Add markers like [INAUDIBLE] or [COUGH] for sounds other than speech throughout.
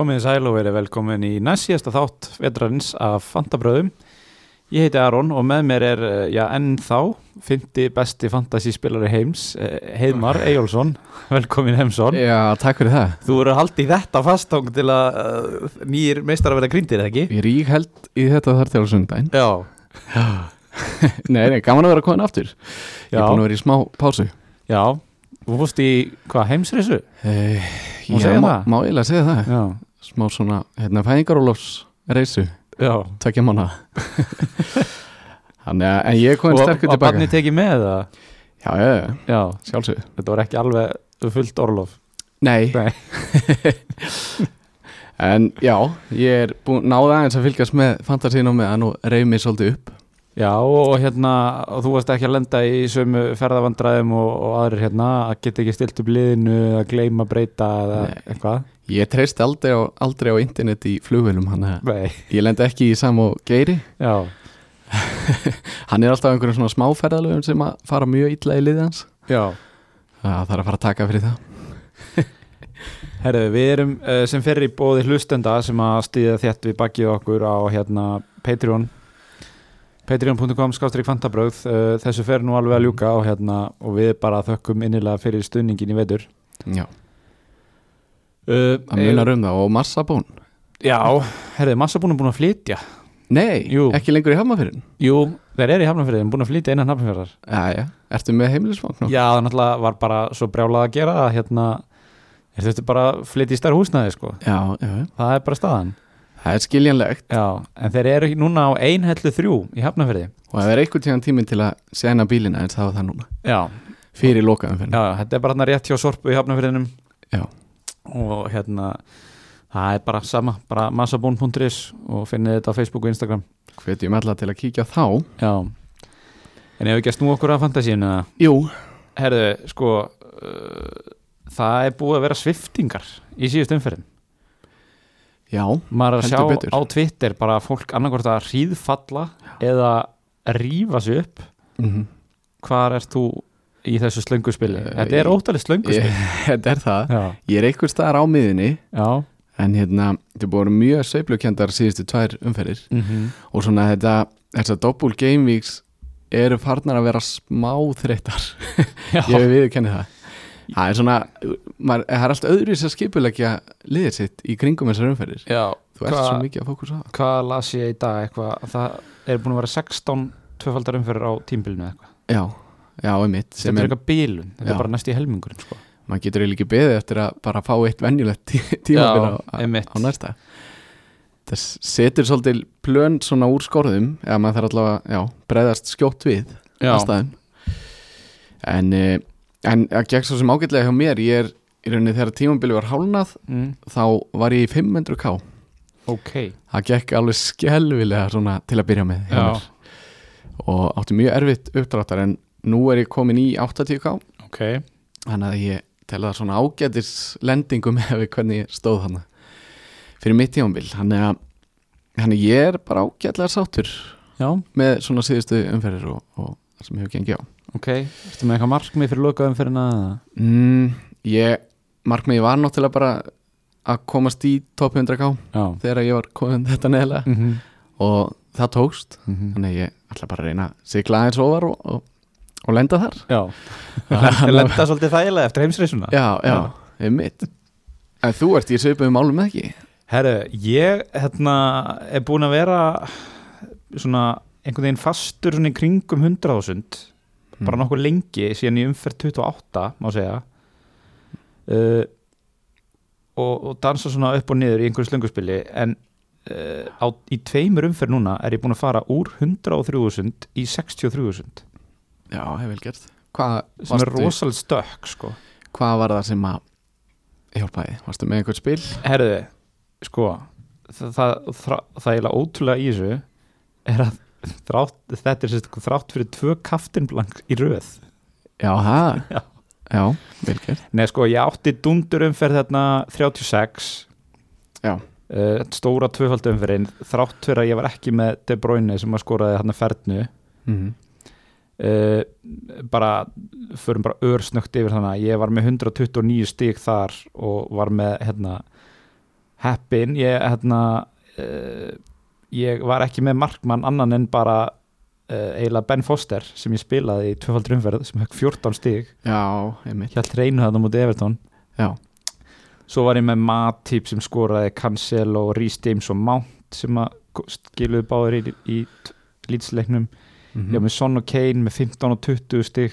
Komið sæl og verið velkomin í næst síðasta þátt vetrarins af Fantabröðum. Ég heiti Aron og með mér er, eh, já, ennþá, fymti besti fantasíspilari heims, eh, Heiðmar Eyjólfsson. Velkomin Heimsson. Já, takk fyrir það Þú eru haldið þetta fastóng til að uh, nýjir meistar að vera grindir, ekki? Ég rík held í þetta þar til sundaginn Já. [LAUGHS] Nei, nei, gaman að vera komin aftur Ég Já. er búin að vera í smá pásu Já. Þú fórst í, hvað, heimsreisu? eh, Má Já, má, má eiginlega segja það Já. Smá svona, hérna, fæðingarólofs reysu Já. Tvekja mánu Þannig að, en ég Og sterkur tilbaka barnið tekið með það? Já, já, já, Já. sjálfsög Þetta var ekki alveg fullt orlof. Nei, Nei. [LAUGHS] en já, ég er búin, náða aðeins að fylgjast með fantasínu með hann og reyf mig svolítið upp Já og hérna og þú varst ekki að lenda í sömu ferðavandræðum og, og aðrir hérna að geta ekki stilt upp liðinu að gleyma breyta eða eitthvað Ég treyst aldrei á, aldrei á internet í Nei, ég lend ekki í sam og geiri. Já, [LAUGHS] hann er alltaf einhverjum svona smáferðalöfum sem að fara mjög illa í já. Það þarf að fara að taka fyrir það. [LAUGHS] Herðu, við erum uh, sem fer í bóði hlustenda sem að stýða þétt við bakið okkur á hérna Patreon. Patreon.com skástrík fantabröð uh, þessu fer nú alveg að ljúka og hérna og við bara þökkum innilega fyrir stuðningin í vetur. Já, uh, það munar um það og massabón Já, herðu, massa búin að flytja. Nei, Jú. ekki lengur í hafnafyrin Jú, þeir eru í hafnafyrðin, búin að flytja innan hafnafyrðar já, já, ertu með heimilisvagn? Já, það náttúrulega var bara svo brjálað að gera að hérna, er þetta bara flytja í stærra húsnæði sko, já, já, það er bara staðan. Það er skiljanlegt. Já, en þeir eru núna á einhellu þrjú í hafnafyrði og það er einhvern tíðan tíminn til að sena bílina en það var það núna. Já, fyrir lokaðum fyrir já, þetta er bara hérna rétt hjá Sorpu í hafnafyrðinum Já. Og hérna það er bara sama, bara massabón.is og finnið þetta á Facebook og Instagram. Hvetjum alla til að kíkja þá. Já, en ef við ekki að snú okkur að fantasíinu jú, Herðu, sko uh, það er búið að vera sviftingar í síðust umferðin já, maður er að Heldur sjá betur. á Twitter bara fólk annarkvort að hríðfalla eða rífa sig upp. Mm hvar ert þú í þessu slönguspili. Eh, þetta er ótalið slönguspili [LAUGHS] þetta er það. Já, ég er einhver staðar á miðinni já. en hérna, þetta búin mjög sveiflukendar síðustu tvær umferðir. Mm og svona þetta þessar doppul game weeks eru farnar að vera smá þreytar [LAUGHS] ég við viðkenni það. Það er svona, maður, það er allt öðru að skipulegja liðið sitt í kringum þessar umferðir. Já þú ert Hva- svo mikið að fókus á það. hvað las ég í dag? Eitthvað það er búin að vera 16 tvöfaldar umferðir á tímbilinu eitthvað? Já, já, einmitt sem þetta er eitthvað bílun, þetta er bara næst í helmingurinn sko. maður getur eiginlega ekki beðið eftir að bara fá eitt venjulegt tí, tímabil á, á, næsta. Það setur svolítið plön svona úr skorðum eða maður þarf allavega, já, breyðast skjótt við aðstæðum en, eh, en að gegn svo sem ágætlega hjá mér ég er í rauninni þegar tímambili var hálnað mm, þá var ég í 500k ok. Það gekk alveg skelvilega svona til að byrja með og átti mjög erfitt uppdráttar en nú er ég komin í 80k ok, þannig að ég tel það svona ágætis lendingu með [LAUGHS] við hvernig ég stóð hann fyrir mitt tímambil þannig að þannig ég er bara ágætlega sáttur já, með svona síðustu umferðir og, og það sem hefur gengið á. Ok. Ertu með eitthvað markmið fyrir lokaðum fyrir naða mm, ég, markmiði var náttúrulega bara að komast í top 100k já. þegar ég var komin þetta neðlega mm -hmm. og það tókst. Þannig að ég ætla bara að reyna að sigla aðeins ofar og, og, og lenda þar. Það [LAUGHS] lenda svolítið þægilega eftir heimsreisuna. Já, já, Já. ég mitt en þú ert í svipuðum málum með ekki? Herru, ég hérna er búin að vera svona einhvern veginn fastur svona í kringum 100.000 bara Mm. nokkuð lengi síðan í umferð 28 má segja. Uh, og, og dansa svona upp og niður í einhverju slönguspili en uh, á, í tveimur umferð núna er ég búin að fara úr 103.000 í 63.000 já, hef vel gert. Hvað, sem er varstu- rosalega stökk sko. Hvað var það sem að hjálpaði, varstu með einhvern spil? Herðu, sko það, það, það, það er eiginlega ótrúlega í þessu er að þrátt, þetta er sérst þrátt fyrir tvö kaftinblank í röð. Já, það, [LAUGHS] Já. já, vel gert. Nei, sko, ég átti dundur umferð þarna 36 Já. uh, stóra tvöfaldu umferðin þrátt fyrir að ég var ekki með De Bruyne sem að skoraði þarna fernu. Mm uh, bara förum bara örsnögt yfir þannig að ég var með 129 stík þar og var með hérna heppin. Ég, hérna, uh, ég var ekki með markmann annan en bara uh, eiginlega Ben Foster sem ég spilaði í tvöfaldur umferð sem höfk 14 stig. Já, einmitt. Hjælt reynu þetta mútið Everton. Já, svo var ég með Matip sem skoraði Cancelo, Rhys James og Mount sem að skiluðu báður í, í lýtsleiknum mm ég var með Son og Kane með 15 og 20 stig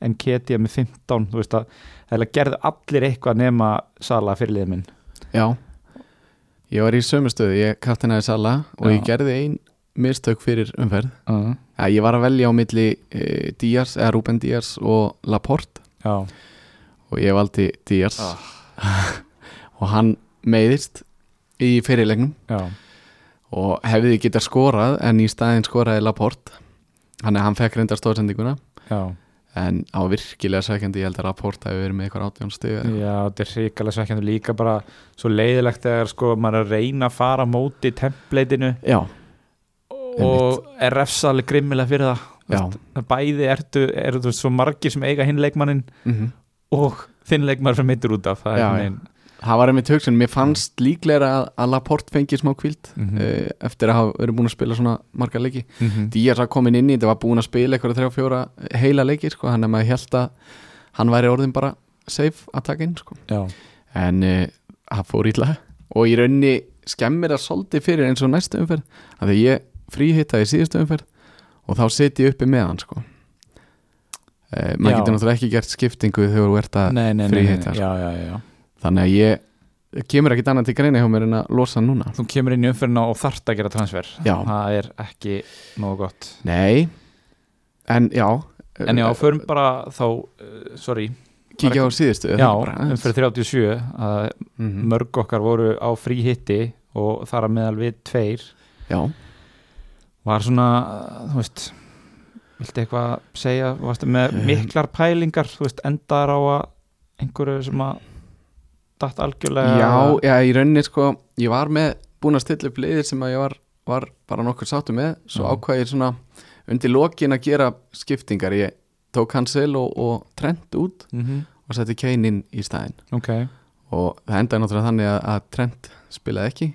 en Ketia með 15 þú veist að það gerði allir eitthvað nema Sala fyrirlið minn. Já. Ég var í sömustöðu, ég kaftinaði Sala og Já. ég gerði ein mistök fyrir umferð. Uh, ja, Ég var að velja á milli e, Díaz, eða Ruben Díaz og Laporte. Já, og ég valdi Díaz Ah. [LAUGHS] og hann meiðist í fyrirlegnum já, og hefði getað skorað en í staðinn skoraði Laporte þannig að hann fekk reyndar stóðsendinguna já. En á virkilega sækjandi ég held að Laporte hefði verið með eitthvað átjón stig eða eitthvað. Já, þetta er hrikalega svekkjandi líka bara svo leiðilegt þegar sko maður er að reyna að fara móti templeitinu Já, og er refsalega grimmilega fyrir það. Já. Bæði ertu, veist svo margir sem eiga hinn leikmannin mm og þinn leikmann sem meitur út af. Það Já, er já. Það var einmitt hugsun, mér fannst líklega að, að Laporte fengi smá kvíld Mhm. uh, eftir að hafa verið búin að spila svona marga leiki. Mm -hmm. Díaz var komin inn í þetta var búin að spila eitthvað þrjá fjóra heila leiki sko, hann er maður held að hann væri orðin bara safe að taka inn sko. En uh, það fór ítla og í rauninni skemmir það svolítið fyrir eins og næstu umferð að því ég fríhittaði í síðustu umferð og þá seti ég uppi með hann sko. uh, maður getur náttúrulega ekki gert skiptingu þegar þú ert að fríhitta, þannig að ég kemur ekkit annað til greina hjá mér en að losa núna. Þú kemur inn í umferðina og þarft að gera transfer. Já. Það er ekki nógu gott. Nei, en já. En já, förum bara þá, uh, sorry. Kíkja á síðustu. Já, umferð 37 að mm mörg okkar voru á frí hitti og þar að meðal við tveir. Já, var svona, þú veist viltu eitthvað segja? Varstu með miklar pælingar? Þú veist, endar á að einhverju sem að datt algjörlega já, já, í rauninni sko Ég var með búin að stilla upp liðir sem að ég var, var bara nokkur sáttu með. Svo ákvað ég svona undir lokin að gera skiptingar. Ég tók Hansel og, og Trent út mm og setti Kane inn í staðinn. Ok, Og það endaði náttúrulega þannig að, að Trent spilaði ekki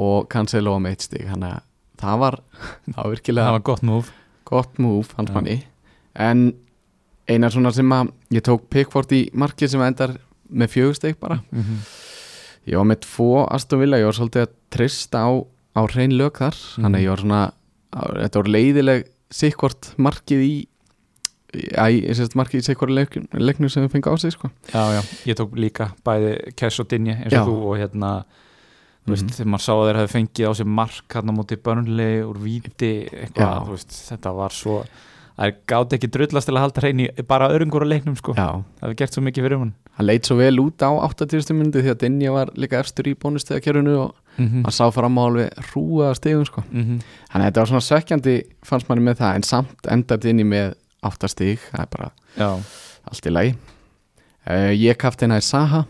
Og Cancelo á meitt stig. Þannig að það var, [LAUGHS] það var virkilega það var gott move. gott move, hans Já. manni. En eina svona sem að ég tók Pickford í markið sem endar með fjögusteg bara mm -hmm. ég var með tvo Aston Villa, ég var svolítið að trista á, á hrein lög þar Mhm. þannig að ég var svona, þetta var leiðileg sikkvort markið í Já, ég sést markið í sikkvort leiknum, sem við fengið á sig sko. já, já, ég tók líka bæði Cash og Dinje eins Já. og þú og hérna þú veist, Mhm. þegar maður sá að þeir hefði fengið á sig mark hann á móti börnli úr víti eitthvað, Já. þú veist, þetta var svo það gátt ekki drullast til að halda hrein í bara öðrungur á leiknum sko, Já, það hefði gert svo mikið fyrir hún hann leit svo vel út á 80. myndi því að Dinja var líka efstur í bónustegakerfinu og mm -hmm. hann sá fram á alveg hrúa stegum sko. Mm Þannig að þetta var svona sökkjandi fannst manni með það en samt endaði í með áttastík, það er bara já, allt í lagi uh, Ég kafti hennar Saha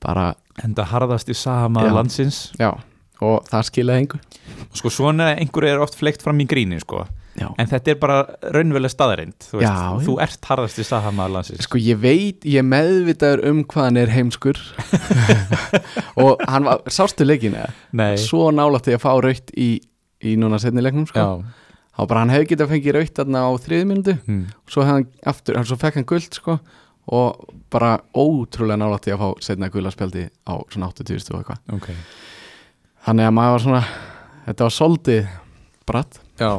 bara, enda harðast í Sahamaður Já. landsins já og það skilaði og sko svona einhverju er oft fleikt fram í gríni sko. Já. en þetta er bara raunveruleg staðarind þú, þú ert harðast í Sahamaður landsins. Sko ég veit, ég meðvitaður um hvað hann er heimskur. [LAUGHS] Og hann var, sástu leikin eða? Svo nálætti að fá raukt í, í núna setni leiknum sko. þá bara hann hefði getað fengið raukt þarna á þriði myndu hmm. svo, hefði hann aftur, svo fekk hann guld sko, og bara ótrúlega nálætti að fá setna gulaspjaldi á svona 80 og eitthvað. Ok. Þannig að maður var svona þetta var soldið bratt. Já,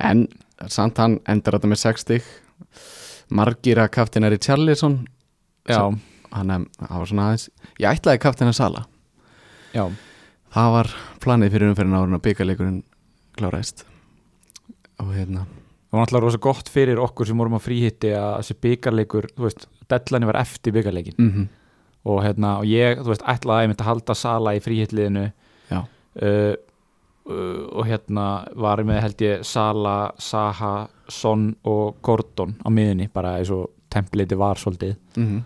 en samt hann endur þetta með 60 margir að kaftinari Charlison. Já, hann að var svona aðeins ég ætlaði kaftina Sala já. Það var planið fyrir umferðin árun að byggarleikurinn kláraðist. Og hérna. Það var náttúrulega rosa gott fyrir okkur sem vorum á fríhitti að þessi byggarleikur, þú veist, deadline var eftir byggarleikin mm -hmm. og, hérna, og ég, þú veist, ætlaði einmitt að halda Sala í fríhittliðinu Já. uh, uh, og hérna var með held ég Sala, Saha, Son og Gordon á miðunni, bara eins og templiti var svolítið. Mm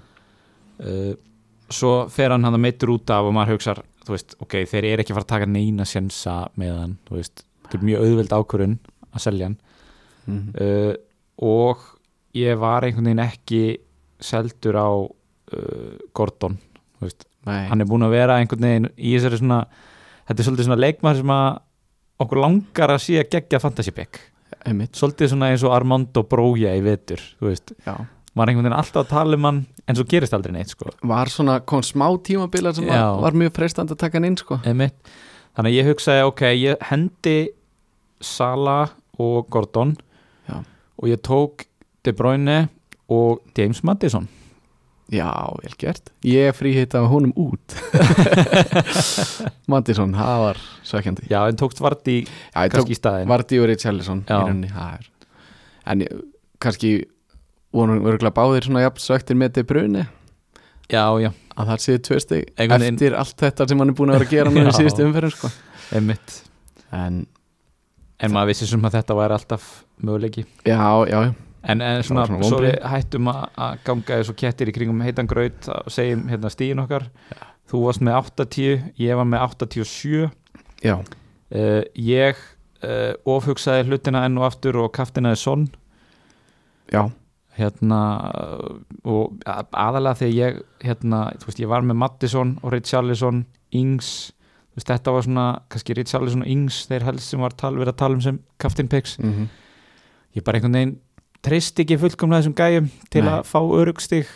uh, svo fer hann hann að meittur út af og maður veist, ok, þeir eru ekki að fara að taka neina sjensa með hann, þú veist þetta er mjög auðveld ákvörun að selja hann. -hmm. uh, og ég var einhvern veginn ekki seldur á uh, Gordon þú veist, Nei, hann er búin að vera einhvern veginn í þessari svona þetta er svolítið svona leikmaður sem að okkur langar að sé að gegja fantasy pick. Einmitt. Svolítið svona eins og Armando Brója í vetur þú veist, maður einhvern veginn alltaf að tala um hann en svo gerist aldrei neitt sko. Var svona, kom smá tímabila sem var, var mjög freistandi að taka hann inn sko. Þannig að ég hugsaði ok, ég hendi Sala og Gordon Já. og ég tók De Bruyne og James Madison Já, vel gert. Ég fríhitt af honum út. [LAUGHS] Mattisson, það var sökjandi já, en tókst Vardí kannski í staðinn? Vardí og Richarlison í rauninni það er. En kannski voru örgulega báðir svona jafn söktir með De Bruyne. Já, já, að það séu tvö veginn- eftir allt þetta sem hann er búin að vera að gera núna í Já. síðustu umferðum sko. einmitt. En en maður vissi sem að þetta væri alltaf möguleiki. Já, já, já en, en svona, svona svo við hættum að, ganga eins og kettir í kringum heitan graut og segjum hérna stíðin okkar. Þú varst með 80, ég var með 87 Já, uh, ég uh, ofhugsaði hlutina enn og aftur og kaftinaði sonn. Já, hérna og aðalega þegar ég hérna, þú veist, ég var með Mattisson og Richarlison, Ings. Þú veist, þetta var svona, kannski Richarlison og Ings þeir helst sem var tal, verið að tala um sem Captain Picks, mm ég bara einhvern veginn treyst ekki fullkomlega þessum gæjum til Nei. að fá örugstig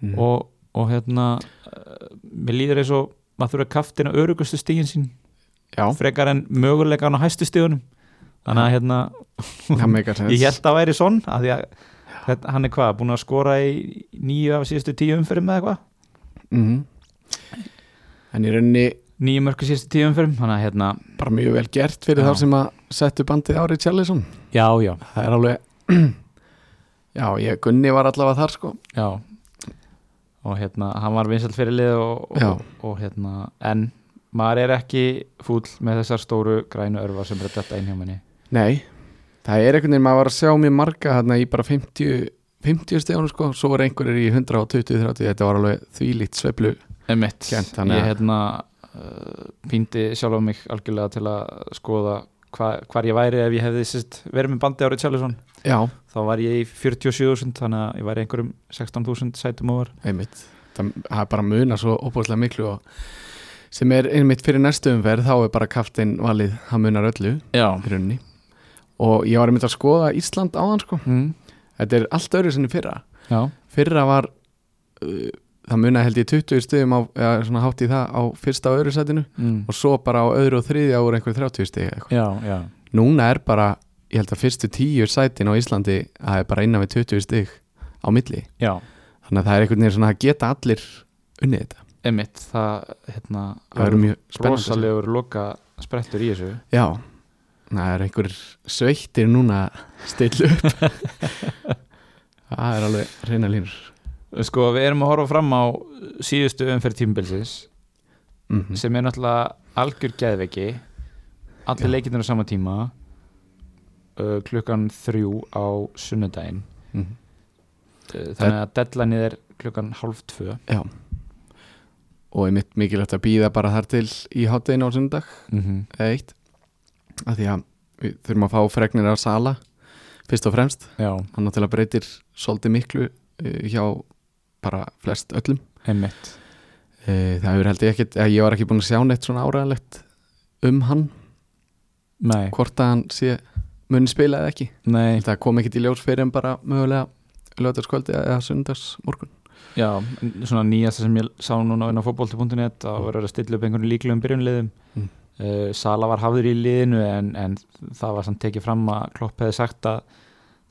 mm. og, og hérna uh, mér líður eins og maður þurfa að kaftina örugustu stigin sín Já, frekar en mögulegan á hæstu stigunum. Þannig að hérna [LAUGHS] það ég held að væri sonn að að þetta, hann er hvað, búin að skora í nýju af síðustu tíu umferðum eða eitthvað? Mm En í rauninni nýju mörku síðustu tíu umferðum þannig að hérna, bara mjög vel gert fyrir þá sem að settu bandið á Richarlison. Já, já, Það er alveg [CLEARS THROAT] Já, ég, Gunni var allavega þar sko. Já. Og hérna, hann var vinsalt fyrir lið og, og, og hérna en maður er ekki fúll með þessar stóru grænu örvar sem er þetta inn hjá minni Nei, það er einhvern veginn maður var að sjá mér marga hérna í bara 50 50 stegunum sko, svo var einhverjir í 120-30, þetta var alveg þvílíkt sveiflu Emitt, Kennt, þannig ég að- hérna uh, píndi sjálf á mig algjörlega til að skoða hva, hvar ég væri ef ég hefði sist, verið með bandi árið Charlison Já, þá var ég í 47.000 þannig að ég væri í einhverjum 16.000 sætum over einmitt. Það, er bara muna svo óbúslega miklu og sem er einmitt fyrir næstu umferð þá er bara kaftin valið hann munar öllu og ég var einmitt að skoða Ísland áðan sko. Mm. þetta er allt öðru sinni fyrra. Já, fyrra var uh, það munaði held ég 20 stigum á, eða hátt í það á fyrsta og öðru sætinu mm. og svo bara á öðru og þriðja úr einhver 30 stig eða eitthvað. já, já. Núna er bara, ég held að fyrstu tíu sætin á Íslandi að það er bara innan við 20 stig á milli. Já, þannig að það er einhvern veginn svona að geta allir unnið þetta, emitt það hérna, það eru mjög rosalegur loka sprettur í þessu. Já, það er einhver sveittir núna að stilla upp. [LAUGHS] Það er alveg reyna línur. Sko, við erum að horfa fram á síðustu umferð tímabilsins mm -hmm. sem er náttúrulega algjör geðveiki. Allir Já. leikirnir á sama tíma uh, klukkan þrjú á sunnudaginn. Mm uh, þannig að deadlineið er klukkan hálf tvö. Já. Og er mitt mikilvægt að býða bara þar til í háttegin á sundag mm -hmm. eitt. Af því að við þurfum að fá fregnir af Sala fyrst og fremst. Já, hann náttúrulega breytir svolítið miklu uh, hjá bara flest öllum. Einmitt. Uh, það hefur held ég að ég var ekki búin að sjá neitt svona áræðanlegt um hann. Nei, hvort að hann sé muni spila eða ekki? Nei, það kom ekkit í ljós fyrir en bara mögulega lögðarskvöldi eða sundagsmorgun já svona nýjasta sem ég sá núna á fótbolti.net að vera að stilla upp einhvern líklegum byrjunliðum Mm. uh, Sala var hafður í liðinu en, en það var samt tekið fram að Klopp hefði sagt að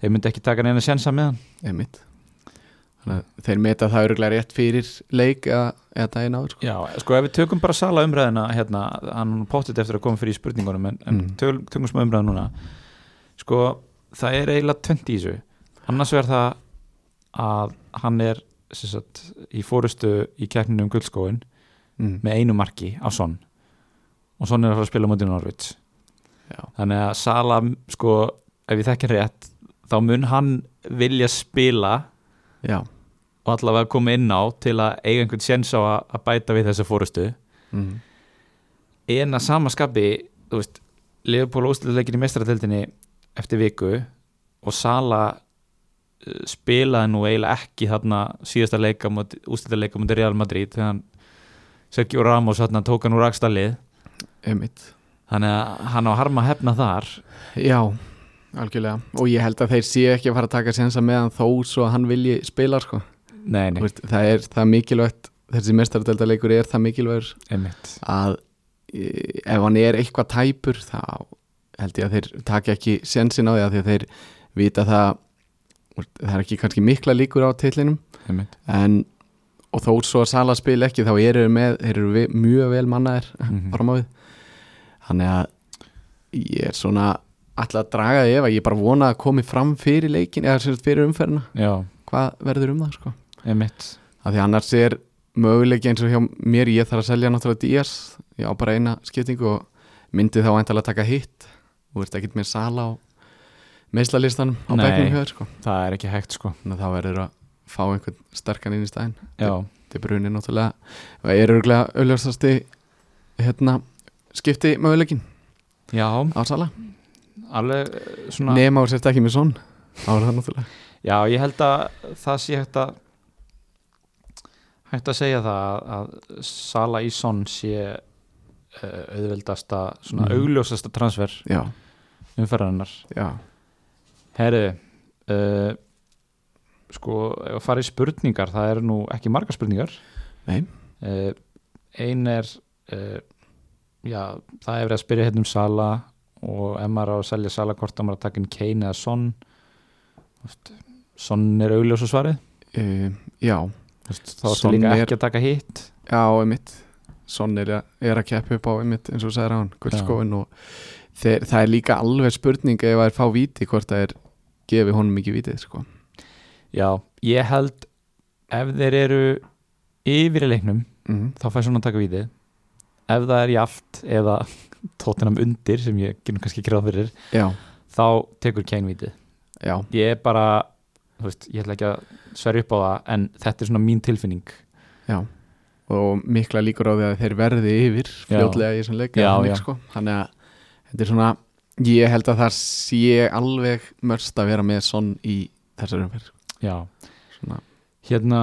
þeir myndi ekki taka neina sjensa með hann einmitt. Þannig að þeir meta það öruglega rétt fyrir leik eða, daginn áður sko. Já, sko ef við tökum bara Sala umræðina hérna, hann pottit eftir að koma fyrir í spurningunum en, en Mm. tökum, tökum smá umræðina núna sko, það er eiginlega 20 í þessu annars verð það að hann er sagt, í fórustu í keppninu um guldskóin mm. með einu marki á Son og Son er að fara að spila mútið Norvits Já. þannig að Sala sko, ef ég þekkir rétt þá mun hann vilja spila já og allavega koma inn á til að eiga einhvern séns á að, bæta við þessa fórustu mm. en að sama skapi Leopold úsliðleikin í mestrardeldinni eftir viku og Sala uh, spilaði nú eiginlega ekki þarna síðasta leika úsliðleika mútið Real Madrid þegar hann Sergio Ramos hann tók hann úr Einmitt. þannig að hann á harma hefna þar. Já, algjörlega. Og ég held að þeir sé ekki að fara að taka sensa með hann þó svo að hann vilji spila sko. nei, nei, veist, það er það mikilvægt þessi mestardeldaleikur er það mikilvægur einmitt. að e, ef hann er eitthvað tæpur þá held ég að þeir taka ekki sensin á því að því að þeir vita það það er ekki kannski mikla líkur á einmitt, en og þó svo að Sala spil ekki þá eru þeir með, þeir eru vi- mjög vel mannaðir [LAUGHS] Mhm. fram á við þannig að ég er svona alltaf að draga því ef að ég bara vona að komi fram fyrir leikin eða fyrir umferðina. Já, hvað verður um það sko? Af því annars er möguleiki eins og hjá mér ég þarf að selja náttúrulega Díaz. Ég á bara eina skiptingu og myndi þá eintalega taka hitt og veist ekkert með Sala á meðslalistanum á hjá þér sko. það er ekki hægt sko. Að þá verður að fá einhvern sterkan inn í stæðin já, til brunni náttúrulega. Og er örgulega auðljósasti hérna skipti möguleikin já, á Sala. Alveg eh, svona nema og sérst ekki með svon þá er það náttúrulega. Já, ég held að það sé hægt að hægt að segja það að, Sala í Son sé auðveldasta, svona Mm. augljósasta transfer já, umferðarinnar. Já, Herri uh, sko, ef að fara í spurningar það eru nú ekki margar spurningar. Nei. uh, ein er uh, já, það er verið að spyrja hérna um Sala og ef maður á að selja Sala hvort á maður að taka inn Kane eða Son. Son er augljósa svarið. Já. Þá ertu Son líka er- ekki að taka hitt. Já, einmitt Son er, að- keppa upp á einmitt eins og sagði hann, guldskóin og þeir, það er líka alveg spurning ef það er fá víti hvort það er gefi honum ekki vítið sko. já, ég held ef þeir eru yfir í leiknum mm. þá fær svona að taka vítið ef það er jaft eða [LAUGHS] tóttinam undir sem ég genum kannski ekki ráð fyrir já, þá tekur Kane vítið. Já, ég er bara, veist, ég ætla ekki að sverja upp á það en þetta er svona mín tilfinning. Já og mikla líkur á því að þeir verði yfir Já. fljótlega í þessum Já, já. sko. þannig að þetta er svona ég held að það sé alveg mörst að vera með Son í þessar umferð já, svona, hérna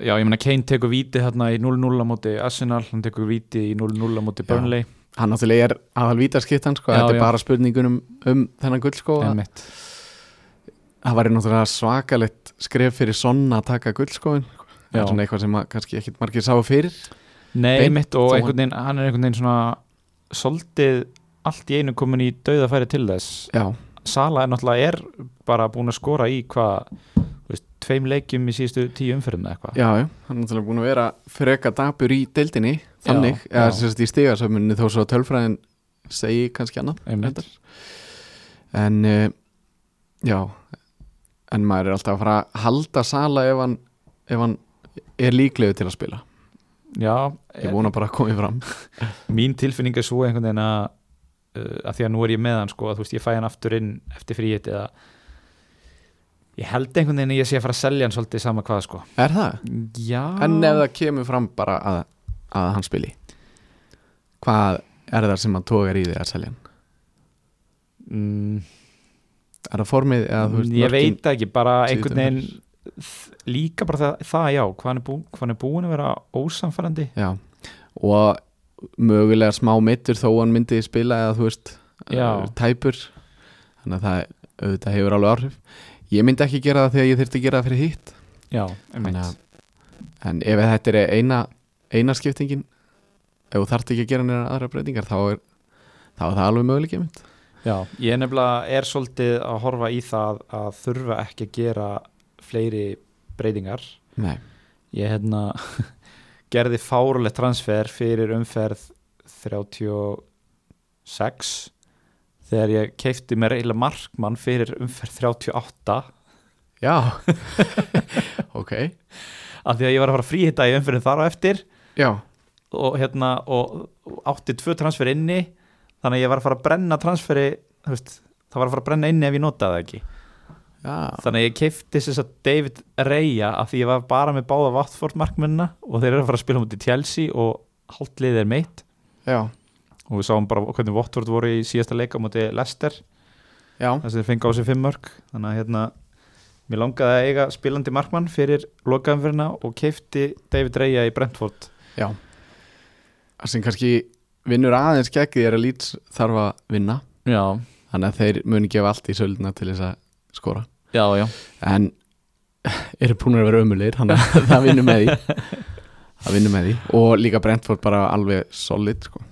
já, ég meina Kane tekur vítið hérna í 0-0 á móti Arsenal, hann tekur vítið í 0-0 á móti Já. Burnley, hann náttúrulega er aðal vítaskiptan sko, Já, þetta já. er bara spurningunum um þennan guldskó að- einmitt það væri náttúrulega svakalegt skref fyrir Son að taka guldskóin það er svona eitthvað sem kannski ekkit margir sá fyrir. Nei, einmitt og einhvern veginn, hann er einhvern veginn svona soldið allt í einu komin í dauðafæri til þess. Já, Sala er náttúrulega er bara búin að skora í hvað, tveim leikjum í síðustu tíu umferðum eða eitthvað. Já, hann er náttúrulega búin að vera freka dapur í deildinni þannig, Já, eða sérst í stigasöfmunni þó svo tölfræðin segi kannski annað en uh, já en maður er alltaf að fara að halda Sala ef hann, ef hann er líklegu til að spila. Já, ég vona bara að komi fram. [LAUGHS] Mín tilfinning er svo einhvern veginn að uh, að því að nú er ég með hann sko að þú veist ég fæ hann aftur inn eftir fríhet eða ég held einhvern veginn að ég sé að fara að selja hann svolítið sama hvað sko. Er það? Já, en ef það kemur fram bara að, að hann spili hvað er það sem hann tógar í því að selja hann? mm, er það formið veist ég veit ekki, bara einhvern veginn líka bara það, það já hvað hann, er bú, hann er búin að vera ósamfærandi Já, og mögulega smá mittur þó hann myndi spila eða þú veist uh, tæpur. Þannig að það auðvitað hefur alveg áhrif. Ég myndi ekki gera það þegar ég þurfti að gera það fyrir hitt já, að- en ef þetta er eina eina skiptingin ef þú þarft ekki að gera neina aðra breytingar þá er, þá er það alveg möguleik mynd Já, ég nefnilega er svolítið að horfa í það að þurfa ekki að gera fleiri breytingar. Nei, ég hérna [LAUGHS] gerði fárulegt transfer fyrir umferð 36 þegar ég keifti mér eiginlega markmann fyrir umferð 38 já. [LAUGHS] Ok, af því að ég var að fara að fríhitta í umferðin þar á eftir já, og hérna og og átti tvö transfer inni þannig að ég var að fara að brenna transferi veist, það var að fara að brenna inni ef ég notaði ekki já. Þannig að ég keifti þess að David Raya af því ég var bara með báða Watford markmennina og þeir eru að fara að spila mútið Chelsea og hálft liðið er meitt já, og við sáum bara hvernig Watford voru í síðasta leika mútið Leicester. Þess að þeir fengi á sig fimm mörg þannig að hérna mér langaði að eiga spilandi markmann fyrir lokaðumferðina og keifti David Raya í Brentford. Já. Það sem kannski vinnur aðeins því er að Leeds þarf að vinna. Já, þannig að þeir muni gefa allt í söldina til þess að skora já, já. En eru búin að vera ömulegir þannig að [LAUGHS] það vinnur með því. Það vinnur með því. Og líka Brentford bara alveg solid sko.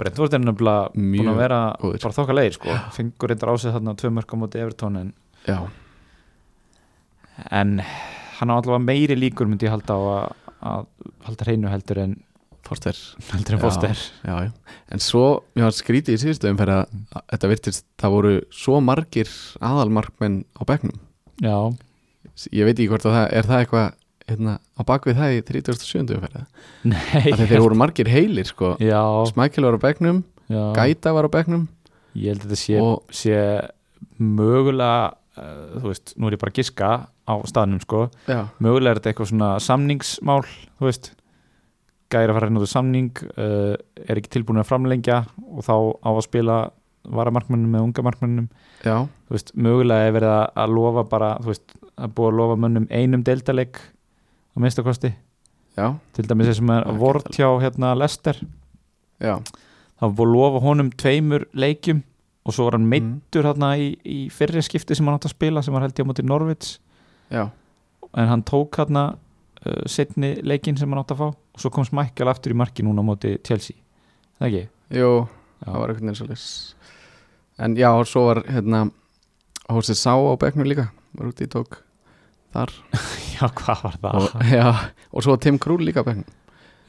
Brentford er nefnilega búin Mjög að vera góðir. bara þokka leir sko fengur reyndar á sig þarna tvö mörg á móti Evertón en, já, en hann á allavega meiri líkur myndi ég halda á að, að halda hreinu heldur en Forster heldur en Já. Foster. já, já. en svo, mér var skrítið í síðustu umferð að þetta virtist, það voru svo margir aðalmarkmenn á bekknum. Já, ég veit ekki hvort að það er það eitthvað hérna, á bakvið það í 37. umferð því þeir voru margir heilir sko. Smækil var á bekknum, já. Gæta var á bekknum. Ég held að þetta sé, og sé mögulega uh, þú veist, nú er ég bara að giska á staðnum sko, já, mögulega er þetta eitthvað svona samningsmál, þú veist gæri að fara að reyna út samning uh, er ekki tilbúin að framlengja og þá á að spila varamarkmannum með unga markmannum já, þú veist, mögulega er verið að, að lofa bara, þú veist, að búa að lofa mönnum einum deildaleg á minnstakosti, til dæmis þessum er Það er vort hjá hérna Lester já. Var búið að lofa honum tveimur leikjum og svo var hann Mm. meittur hérna í, í fyrri skipti sem hann átt að spila sem var held ég á móti Norvits já, en hann tók hérna setni leikin sem hann átt að fá. Og svo kom Smækjal aftur í marki núna á móti Chelsea. Það ekki? jú, Já. það var einhvern veginn svo leys en já, og svo var hérna Hósið Sá á bekknum líka. Var út í tók þar. [LAUGHS] Já, hvað var það? og, já, og svo Tim Krúl líka á bekknum.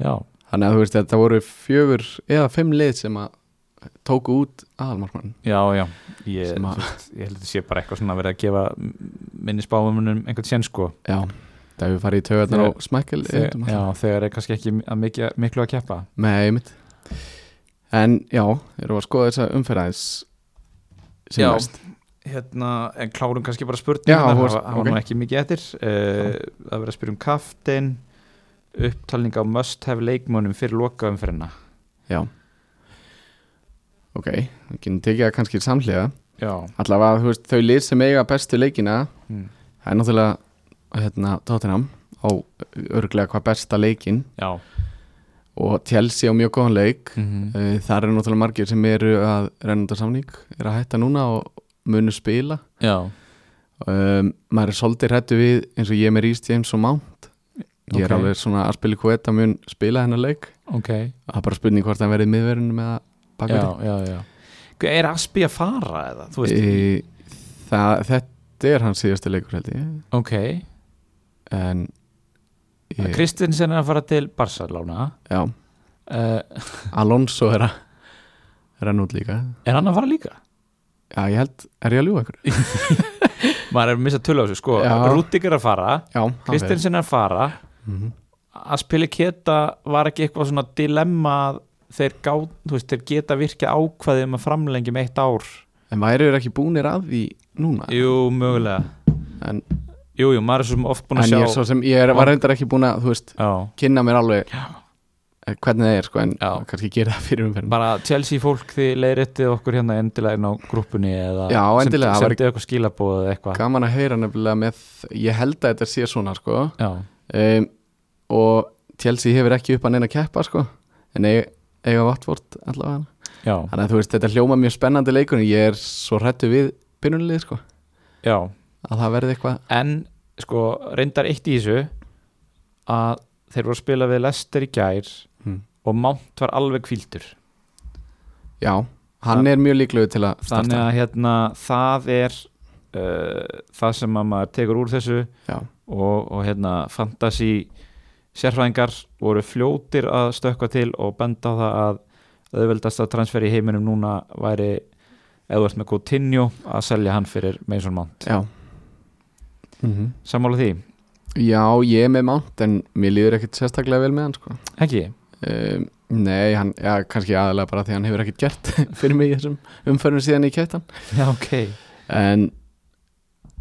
Já, þannig að þú veist, þetta voru fjögur eða fimm lið sem að tóku út aðalmarkmann. Já, já. Ég, að- ég held að þetta sé bara eitthvað svona að vera að gefa minni spáumunum einhvern sén sko. Já, það hefur farið í tögarnar á smækkel Já, þegar er kannski ekki að miklu, miklu að keppa. Með einmitt. En já, erum við að skoða þessa umferðaðis sem Já. næst? Hérna, en klárum kannski bara spurning Já, það var, veist, það var ok. nú ekki mikið eftir. Uh, að vera að spyrja um kaftin upptalning á must have leikmönum fyrir lokaumferðina. Já. Ok, við getum tekið það kannski samhliða. Já, allavega, þú veist, þau lið sem eiga bestu leikina mm. það er náttúrulega hérna, Tottenham á örglega hvað besta leikin já. og Chelsea á mjög góðan leik Mm -hmm. Það eru náttúrulega margir sem eru að rennunda samning, eru að hætta núna og munu spila um, maður er svolítið hrættu við eins og ég með Rhys James og Mount ég er Ok. alveg svona að spila hvað þetta mun spila hennar leik ok það er bara spurning hvort hann verið já, já. Hvað, Er Aspi að fara eða? E, það, þetta er hans síðastu leikur held ég ok en ég, Kristinsen er að fara til Barcelona já, uh, [LAUGHS] Alonso er að renna út líka Er hann að fara líka? já, ég held, er ég að ljúga ykkur? [LAUGHS] Maður er að missa tölu á þessu, sko. Rútik er að fara. Kristinsen er að fara Mhm. að spila keta var ekki eitthvað svona dilemma þeir, gá, veist, þeir geta virkið ákvaðið um að framlengja um eitt ár en væri eru ekki búnir að því núna Jú, mögulega en, Jú, jú, maður er svo sem oft búin en að sjá ég, er svo sem, ég er, var reyndar ekki búin að þú veist, Já, kynna mér alveg Já. eh, hvernig það er sko, en Já. kannski gera það fyrir umferðin bara Chelsea fólk þið leiðréttið okkur hérna endilega inn á grúppunni eða Já, endilega, það sendið eitthvað skilabóð eða eitthvað. gaman að heyra nefnilega með ég held að þetta sé svona sko. Um, og Chelsea hefur ekki upp að neina að keppa sko en eiga, eiga Watford allavega. Já, þannig að þú veist þetta hljóma mjög spennandi leikur að það verði eitthvað. En sko, reyndar eitt í þessu að þeir voru að spila við Lester í gær hmm. og Mount var alveg kvíldur já, hann Það- er mjög líklegur til að þannig starta að hérna það er uh, það sem að maður tekur úr þessu já, og, og hérna fantasy sérfræðingar voru fljótir að stökkva til og benda á það að auðveldasta transfer í heiminum núna væri eða ert með Coutinho að selja hann fyrir Mason Mount. Já mm sammála því, já, ég er með Mount en mér líður ekkit sérstaklega vel með hann sko. Ekki? um, nei, hann, já, kannski aðalega bara því hann hefur ekkit gert [LAUGHS] fyrir mig í þessum umferðum síðan ég kætt hann. Já, ok. En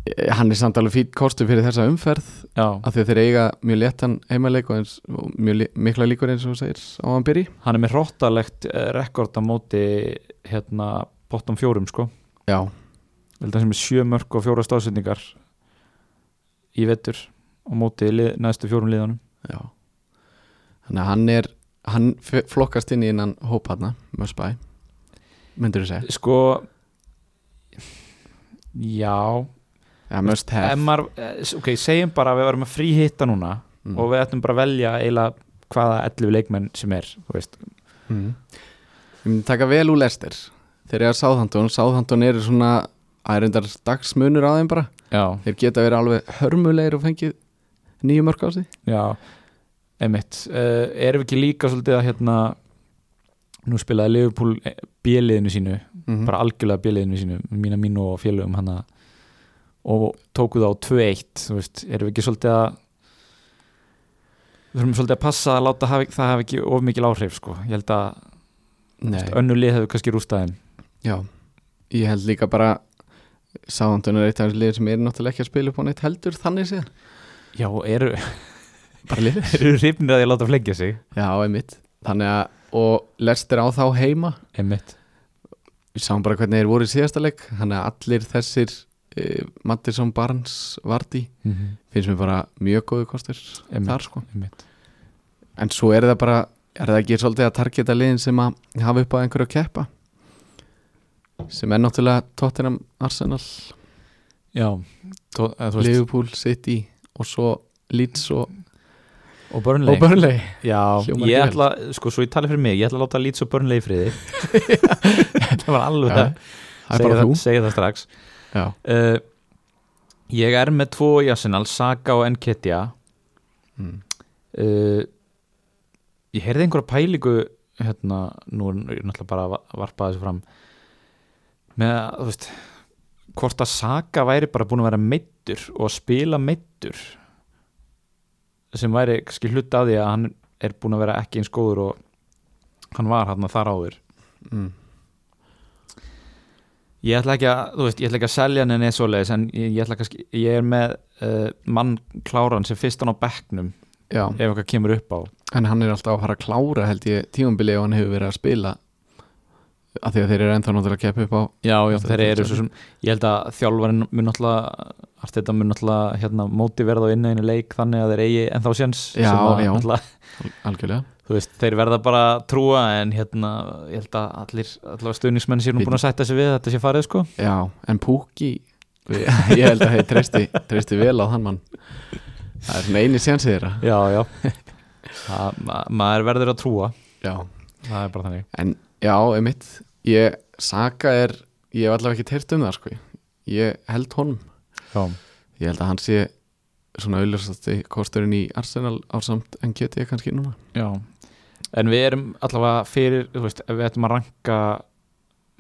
eh, hann er samt alveg fýtt kostu fyrir þessa umferð Já, af því að þeir eiga mjög léttan heimaleik og, eins, og mjög mikla líkur eins og segir á hann byrji. Hann er með hróttalegt eh, rekord á móti hérna bottom fjórum sko. Já, Ég held að sem er sjö mörg og fjóra stafsendingar í vettur á móti lið, næstu fjórum liðanum já. Þannig að hann er hann flokkast inn í innan hóparna Mösbæ myndur þú segja? Sko já. Ja, Must have. Maður, eh, ok, segjum bara að við varum að fríhitta núna mm. og við ættum bara að velja eiginlega hvaða 11 leikmenn sem er þú veist, mm. ég myndi taka vel úr lestir þegar ég er Sáðhandun Sáðhandun eru svona að endar dagsmunur á þeim bara já, þeir geta verið alveg hörmulegir og fengið nýju mörg á sig. Já einmitt, uh, erum við ekki líka svolítið að hérna nú spilaði Liverpool bjöliðinu sínu mm bara algjörlega bjöliðinu sínu mína mínu og félögum hana og tóku þá 2-1 þú veist, erum við ekki svolítið að við þurfum svolítið að passa að láta hafi, það hafi ekki of mikil áhrif sko, ég held að Nei, önnu lið hefur kannski rústaðin já. Ég held líka bara Sáðhandun er eitt af þessu liður sem er náttúrulega ekki að spila upp á neitt heldur þannig séð. Já, eru, [LAUGHS] eru hrifnir að að láta fleggja sig? Já, einmitt. Þannig að, og lestir á þá heima. Einmitt, Við sáum bara hvernig þeir voru í síðasta leik. Þannig að allir þessir uh, Mattisson, Barnes, Vardy mm -hmm. finnst mér bara mjög góðu kostur Einmitt. þar sko. einmitt. En svo er það bara, er það ekki svolítið að targeta liðin sem að hafa upp á einhverju að keppa sem er náttúrulega Tottenham, Arsenal, já, Liverpool, City og svo Leeds og, og Burnley. Og Burnley. Já, ég ætla, sko, svo ég tali fyrir mig ég ætla að láta Leeds og Burnley í friði. [LAUGHS] Þetta var alveg Já, Það. Er segja bara það, þú segja það strax. Já, uh, ég er með tvo í Arsenal Saka og Nketiah mm. uh, ég heyrði einhverja pælingu hérna, nú er náttúrulega bara að varpa þessu fram með að, þú veist hvort að Saka væri bara búin að vera meittur og að spila meittur sem væri kannski hluta af því að hann er búin að vera ekki eins góður og hann var hann þar áður. Mm. ég ætla ekki að, þú veist, ég ætla ekki að selja henni eða svoleiðis en ég, ég ætla kannski, ég er með uh, mann kláran sem fyrst hann á bekknum Já, ef eitthvað kemur upp á. En hann er alltaf að fara að klára held ég tímambili og hann hefur verið að spila af því að þeir eru ennþá náttúrulega að keppa upp á Já, já, þeir er eru svo sem ég held að þjálfarinn mun náttúrulega Arteta mun náttúrulega hérna, móti verða á inn einu leik þannig að þeir eigi ennþá séns Já, að, já. algjörlega. Þú veist, þeir verða bara að trúa en hérna, ég held að allir allavega stuðningsmenn sér nú búin að sætta sig við að þetta sé farið sko. Já, en Pukki ég held að þeir treysti, treysti vel á þann mann. Það er svona eini sénsið þeirra. Já, já. Það, ma Já, einmitt. Ég, Saka er ég hef allavega ekki teirt um það sko. Ég held honum, Já, ég held að hann sé svona auðljósasti kosturinn í Arsenal ásamt en geti ég kannski núna. Já. En við erum allavega fyrir, þú veist, við ættum að ranka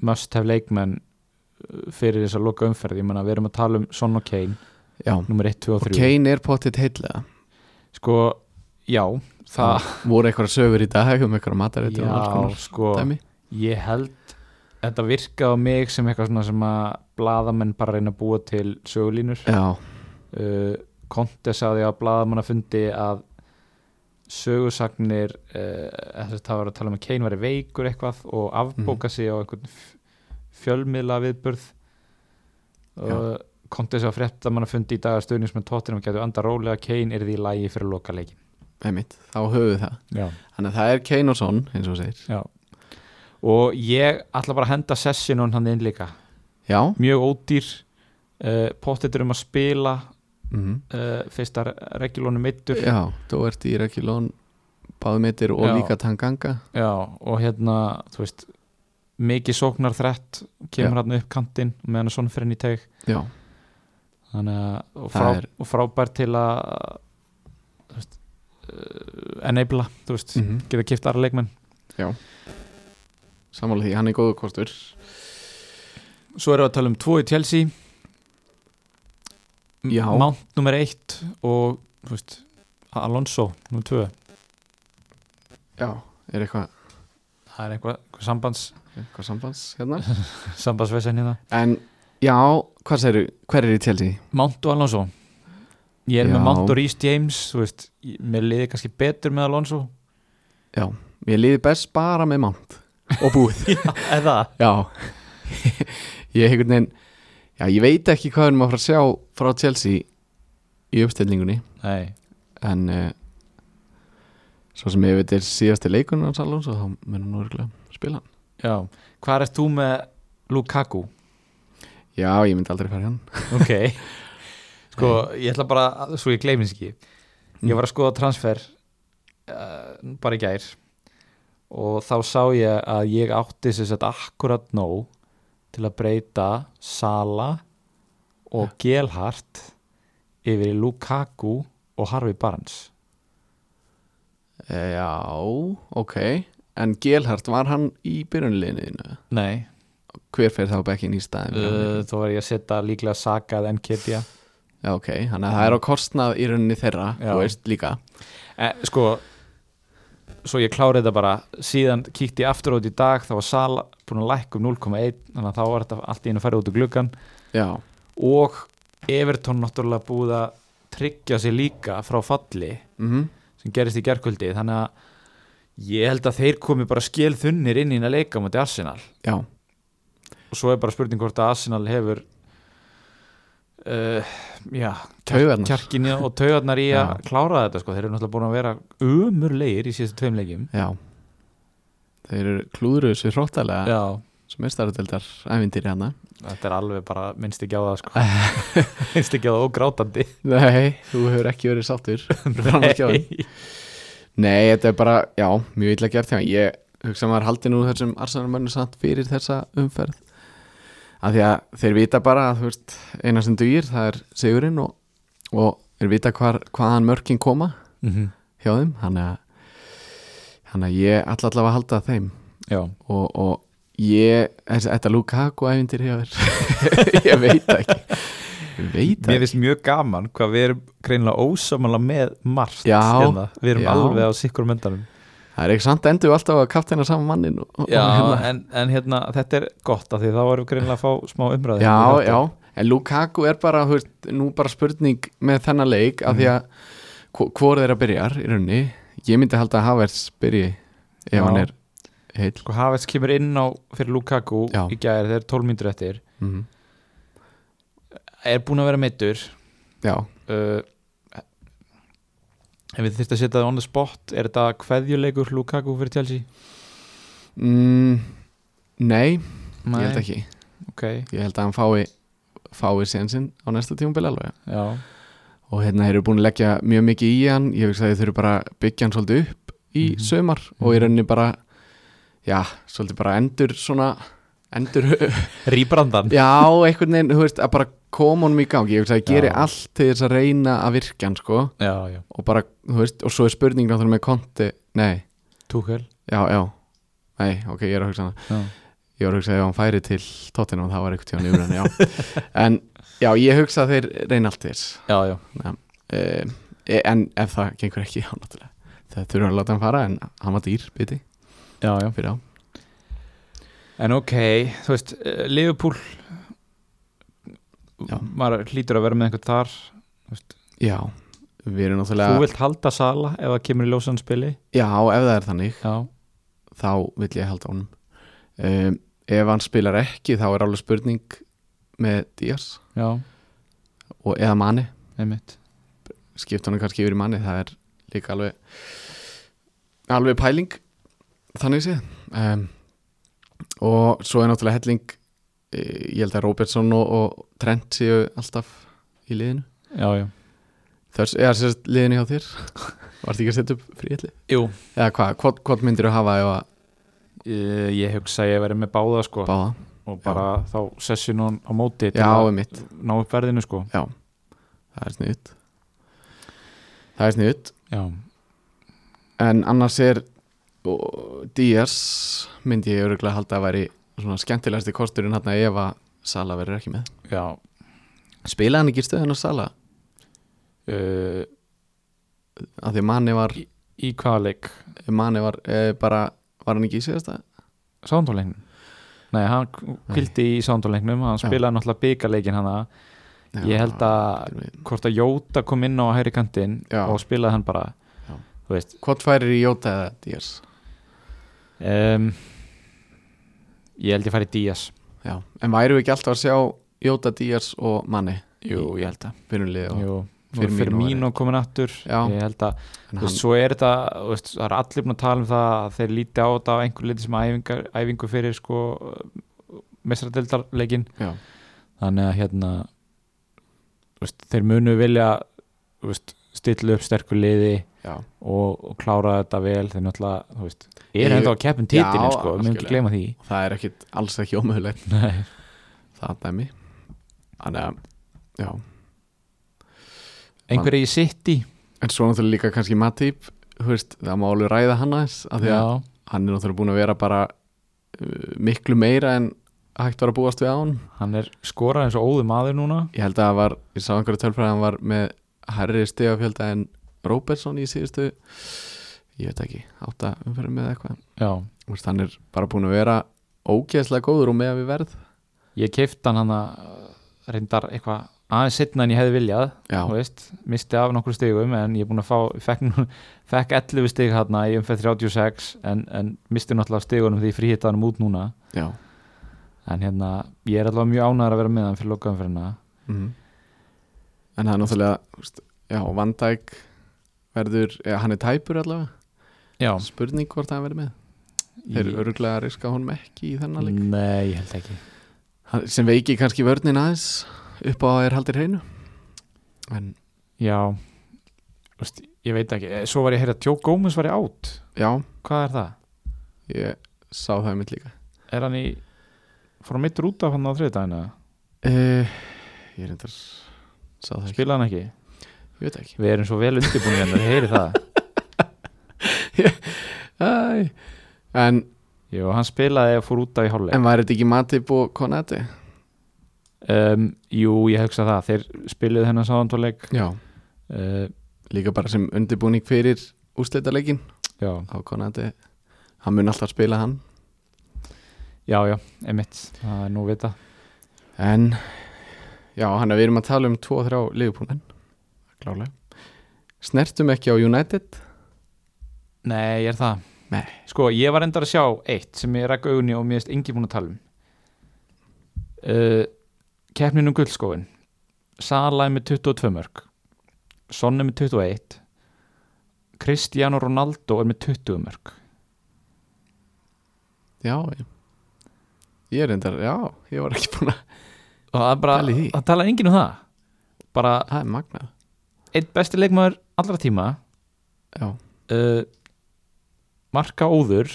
must have leikmenn uh, fyrir þess að loka umferð, ég menna við erum að tala um Son og Kane, Já, nummer 1, 2 og og 3 Kane er pottitt heitlega Sko, já, það það voru eitthvað sögur í dag um eitthvað matarætti og alls Já, konar sko, dæmi ég held þetta virkaði á mig sem eitthvað svona sem að blaðamenn bara reyna að búa til sögulínur. Uh, Konte saði að blaðamann að fundi að sögursagnir uh, það var að tala um að Kane væri veikur eitthvað og afbóka sig á einhvern fjölmiðla viðburð og Konte saði að fréttamann að fundi í dag að stöðnins með tóttinum getur anda rólega Kane er því lægi fyrir loka leikin einmitt, þá höfum við það. Já. Þannig að það er Kane og Son, eins og segir. Já og ég ætla bara að henda sessinun hann inn líka. Já, mjög ódýr uh, pottetur um að spila mm uh, fyrsta regulónu mittur já þú ert í Rekilón Báðumittir og Já. líka Tanganga. Já, og hérna þú veist, mikið sóknar þrett kemur hann upp kantinn meðan að svona fyrir henni í teg. Já, þannig að og, frá, er- og frábær til að veist, uh, enabla, þú veist mm geta kipt aðra leikmenn samála því, hann er góðu kostur. Svo erum við að tala um tvo í Já. Mount nummer eitt og þú veist, Alonso nummer tvö. Já, er eitthvað, það er eitthvað, eitthvað sambands eitthvað sambands hérna? [LAUGHS] sambandsvesen hérna. En já, hvað segir hver er í Chelsea? Mount og Alonso. Ég er Já. með Mount og Rhys James þú veist, mér liði kannski betur með Alonso. Já, ég liði best bara með Mount og búið. Eða [LAUGHS] Já. [LAUGHS] Ég veginn Já, ég veit ekki hvað við erum að fara að sjá frá Chelsea í uppstillingunni. Nei, en uh, svo sem ég veit er síðasti leikunum hans Alonso þá munum nú örgulega spila. Hann Já, hvað er þú með Lukaku? já, ég myndi aldrei fara hann. [LAUGHS] Ok. Sko, ég ætla bara, svo ég gleymis ekki. Mm. Ég var að skoða transfer uh, bara í gær og þá sá ég að ég átti sér sett akkurat nóg til að breyta Sala og Gelhart yfir í Lukaku og Harvey Barnes. E, já, ok. En Gelhart, var hann í byrjunliðinu Nei, hver fer þá bekkin í staðin uh, þá var ég að setja líklega Saka eða Nketiah. Já, ok, þannig að það er á kostnað í rauninni þeirra, Já. þú veist, líka. Eh, sko svo ég klárið þetta bara. Síðan kíkti ég aftur út í dag þá var Sala búin að lækka um 0,1 þannig að þá var þetta allt í einu að fara út úr gluggan já, og Everton náttúrulega búið að tryggja sig líka frá falli mhm. sem gerist í gerkvöldi þannig að ég held að þeir komi bara skil þunnir inn í að leika mútið Arsenal. Já, og svo er bara spurning hvort að Arsenal hefur uh, já, kjarkinni og taugarnar í að klára þetta sko, þeir eru náttúrulega búin að vera umurlegir í síðustu tveim leikjum. Já. Þeir eru klúðruðu sér hróttalega sem er starfdeldar ævindir hérna þetta er alveg bara minnst ekki á það sko. [LAUGHS] Minnst ekki á það og grátandi. Nei, þú hefur ekki verið sáttur. [LAUGHS] Skjáin. Nei, þetta er bara, já, mjög illa gert. Ég hugsa að maður haldi nú þessum Arsenal-mönnu samt fyrir þessa umferð af því að þeir vita bara að veist, eina sem dugir, það er sigurinn og, og þeir vita hvar, hvaðan mörkin koma mm -hmm. hjá þeim. Þannig að, þannig að ég ætla allavega að halda þeim. Og, og ég, þetta Lukaku æfindir hjá þér? [LAUGHS] Ég veit ekki. Ég veit það mér ekki. finnst mjög gaman hvað við erum greinilega ósamála með margt hérna. við erum já. alveg á sikkur myndanum það er ekki samt endur við alltaf að kapteina saman mannin og, já, og hérna. en, en hérna, þetta er gott af því þá erum við greinilega að fá smá umræði Já, já, en Lukaku er bara, veist, nú bara spurning með þennan leik af því að hvo- hvor þeirra byrjar í rauninni. Ég myndi halda að Havertz byrji ef Já. hann er heill. Sko Havertz kemur inn á fyrir Lukaku Já. í gæri þegar 12 mínútur eftir. Mm er búin að vera meittur Já, uh, ef við þurfum að setja það on the spot er þetta kveðjuleikur Lukaku fyrir Chelsea? mm, nei, ég held ekki. Ok, ég held að hann fái fái sénsinn á næsta tímumbil alveg. Já, og hérna þeir eru búin að leggja mjög mikið í hann. Ég veist að þeir þurfu bara að byggja hann svolítið upp í Mhm. sömar og í rauninni bara já, svolítið bara endur svona endur [LAUGHS] rýbrandan. Já, einhvern veginn, þú veist, að bara koma honum í gang. Ég veist að ég geri Já. allt til þess að reyna að virka hann, sko. Já, já, og bara, þú veist, og svo er spurning náttúrulega með konti, nei, Tuchel? Já, já. Nei, ok, ég er að hugsa hana. Já. ég var að hugsa að ef hann færi til tóttina það var tíðan yfir já. [LAUGHS] En, já, ég hugsa að þeir reyna allt til þess. Já, já, uh, en ef það gengur ekki, [LAUGHS] já, náttúrulega. Það þurfa að láta hann fara, en hann var dýr, biti, já, já. Fyrir á En ok, þú veist, eh, Liverpool Já. maður hlýtur að vera með einhvern þar þú, veist, já, við erum þú náttúrulega vilt halda Sala ef það kemur í ljósan spili? Já, ef það er þannig Já, þá vill ég halda honum. Um, ef hann spilar ekki þá er alveg spurning með Díaz. Já, og eða einmitt. Skipt honum kannski yfir í Mani það er líka alveg alveg pæling þannig séð. Um, og svo er náttúrulega helling eh, ég held að Robertson og, og Trent séu alltaf í liðinu. Já, já. Þess, eða sérst liðinu hjá þér. [LAUGHS] Varst ekki að setja upp fríalli Jú, eða hvað, hvað, hvað myndir þú hafa ef að ég, ég hugsa að ég verið með báða sko. Báða? Og bara þá session á móti já, að einmitt. ná upp verðinu sko. Já, það er sniðut Það er sniðut Já, En annars er og, Díaz myndi ég öruglega halda að væri svona skemmtilegasti kosturinn hann ef að Sala verður ekki með. Já. Spilaði hann ekki í stöðun á Sala uh, af því að manni var Í hvaða leik? manni var e, bara var hann ekki í síðasta? Sándóleiknum? Nei, hann kvildi í sándóleiknum hann spilaði náttúrulega byggarleikin hann Ég held að hvort að Jóta kom inn á hæri kantinn og spilaði hann bara Hvort færir í Jóta eða Díaz um, ég held ég færi Díaz. Já, en væru ekki alltaf að sjá Jóta, Díaz og manni jú, ég held jú, fyrir, mín og komin aftur. Ég held að, þú veist, svo er þetta veist, það er allir búin að tala um það að þeir líti á þetta á einhver liti sem æfingar, æfingu fyrir sko mestradildarleikin já, þannig að hérna veist, þeir munu vilja stilla upp sterkur liði og, og klára þetta vel þeir náttúrulega, þú veist, Ég- er ennþá að keppin titilin Já, sko, við mögum ekki gleyma því. Það er ekkit alls ekki ómögulegt. Nei. það dæmi. Þannig að, já. Einhverja í City. En svo náttúrulega líka kannski Matip veist, það má alveg ræða hann aðeins af því að hann er náttúrulega búin að vera bara uh, miklu meira en hægt var að búast við á hann hann er skorað eins og óður maður núna. Ég held að það var, ég sá einhverju tölfræði að hann var með herri stegafjölda en Robertson í síðustu ég veit ekki, átta umferðum með eitthvað. Hann er bara búin að vera ógeðslega góður og með að við verð. Ég keift hann hann að reyndar eitthvað aðeins setna en ég hefði viljað veist, misti af nokkru stigum en ég er búin að fá, fekk, [LAUGHS] fekk 11 stig hérna í umferð 36 en, en misti náttúrulega stigunum því fríhittaðanum út núna. Já. En hérna, ég er allavega mjög ánæður að vera með hann fyrir lokaumferðina. Mm. en það er náttúrulega já, Van Dijk verður, ja, hann er tæpur allavega. Já, spurning hvort hann verður með. Þeir eru öruglega að riska honum ekki í þennan leik. Nei, ég held ekki. Hann- sem veiki kannski vörnin aðeins upp á að er haldir hreinu. En já, þú veist, ég veit ekki. Eh, svo var ég að heyra að Joe Gómez var í átt já, hvað er það? ég sá það mitt líka. Er hann í fór hann meittur út af hann á þriðdæðina uh, ég reyndar spila hann ekki? Ég veit ekki. Við erum svo vel undirbúin hérna, þið heyri það. [LAUGHS] Æ, en, Jú, hann spilaði og fór út af í hálfleik. En var þetta ekki Matip og Konati? um, Jú, ég hugsa það. Þeir spiluðu hennar sáðantóleik já, uh, líka bara sem undirbúning fyrir úrslitaleikin Já, á Konati hann mun alltaf spila hann. Já, já, emitt það er nú vita en já, hann er við erum að tala um 2-3 liðupúnen klálega snertum ekki á United? Nei, ég er það? Nei. Sko, ég var endar að sjá eitt sem ég rækka augunni og mér erst engi búin að tala um. Uh, Keppnin um guldskóin Sala er með 22 mörg Son er með 21 Cristiano Ronaldo er með 20 mörg já, ég, ég er endar, já, ég var ekki búin að og það er bara, það tala enginn um það. Bara það er magnað einn besti leikmaður allra tíma. Já, uh, marka óður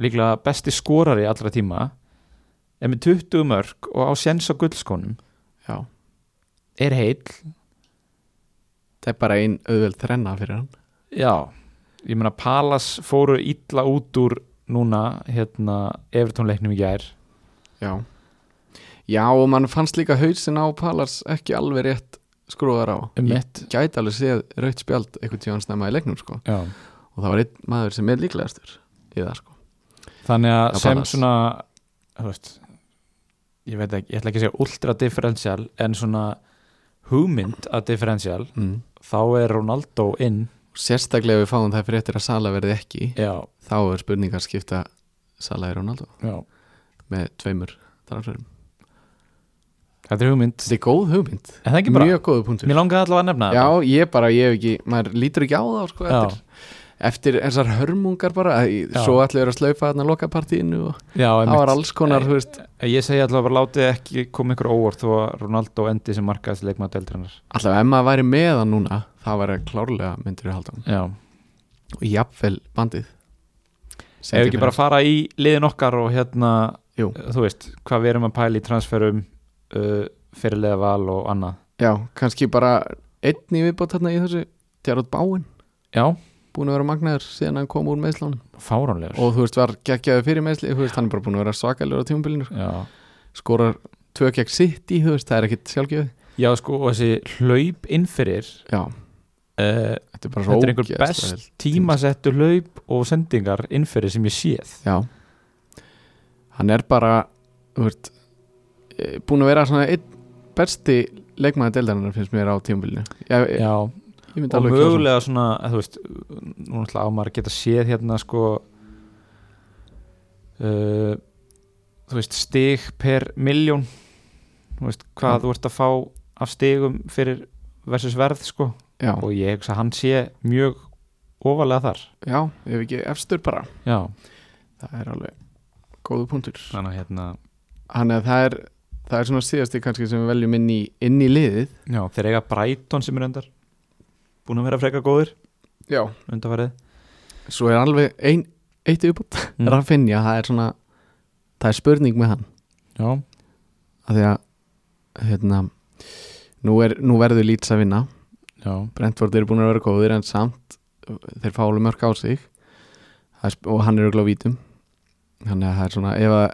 líklega besti skorari allra tíma er með 20 mörg og á séns á guldskónum já, er heill. Það er bara ein auðveld þrenna fyrir hann. Já, ég meina Palas fóru illa út úr núna hérna Evertónleiknum í gær. Já. Já, og mann fannst líka hausin á Palars ekki alveg rétt skrúðar á. Um ég gæti alveg séð raut spjald eitthvað tíðan snemma í leiknum sko. Og það var einn maður sem er líklegastur í það sko. Þannig að Já, sem Palace. svona veist ég veit ekki, ég ætla ekki að segja ultra differential en svona hugmynd að differential mm. þá er Ronaldo inn. Sérstaklega ef við fáum það fyrir eftir að Sala verði ekki já, þá er spurningar skipta Sala í Ronaldo. Já. Með tveimur transferum Þetta er hugmynd. Þetta er góð hugmynd, En það er ekki bara, mjög góð punktur. Mér langaði allavega að nefna já, ég bara, ég hef ekki maður lítur ekki á það sko, eftir, eftir þessar hörmungar bara í- svo eru að slaufa þarna lokapartíinu og þetta Já, það var alls konar, þú veist. Ég segi allavega bara látið ekki koma ykkur óvart þó að Ronaldo endi sem markaðist leikmaður deildrennar alltaf ef maður væri með hann núna það væri klárlega myndir í haldan Já, og jafnvel bandið. Ef ekki bara fara í liðin okkar og hérna, þú veist hvað við erum að pæla í transferum uh, fyrirlega val og annað. Já, kannski bara einn í viðbót þarna í þessu Tjarot Báin, Já, búin að vera magnaður síðan hann kom úr meðslánum fáránlegur. Og þú veist var geggjaði fyrir meðsli þú veist hann er bara búin að vera svakalur á tímabilinu Já, skorar tvö gegn sitt í þú veist það er ekkit sjálfgjöð Já sko, og þessi hlaup innfyrir já, uh, þetta er bara svo Þetta er einhver ógeðslega best vel. tímasettu hlaup og sendingar innfyrir sem ég séð. Já. Hann er bara þú veist búin að vera svona einn besti leikmaði deildarinnar finnst mér á ég, Já, og mögulega svona, að þú veist nú náttúrulega á maður að geta séð hérna sko uh, þú veist stig per miljón þú veist hvað Já. þú ert að fá af stigum fyrir versus verð sko. Já, og ég hugsa að hann sé mjög ofalega þar. Já, ef ekki efstur bara. Já, það er alveg góðu punktur. Þannig að hérna Þannig að það er það er svona síðasti kannski sem við veljum inn í, inn í liðið. Já, þeir eiga Brighton sem er undar búin að vera frekar góður Já. undarfarið Svo er alveg ein, eitt uppbútt Mm. Rafinha, það er svona það er spurning með hann. Já, af því að hérna, nú, er, nú verður lýts að vinna. Já, Brentford eru búin að vera góðir en samt þeir fá alveg mörg á sig. Er og hann er auðvitað á vítum. Þannig að það er svona ef, að,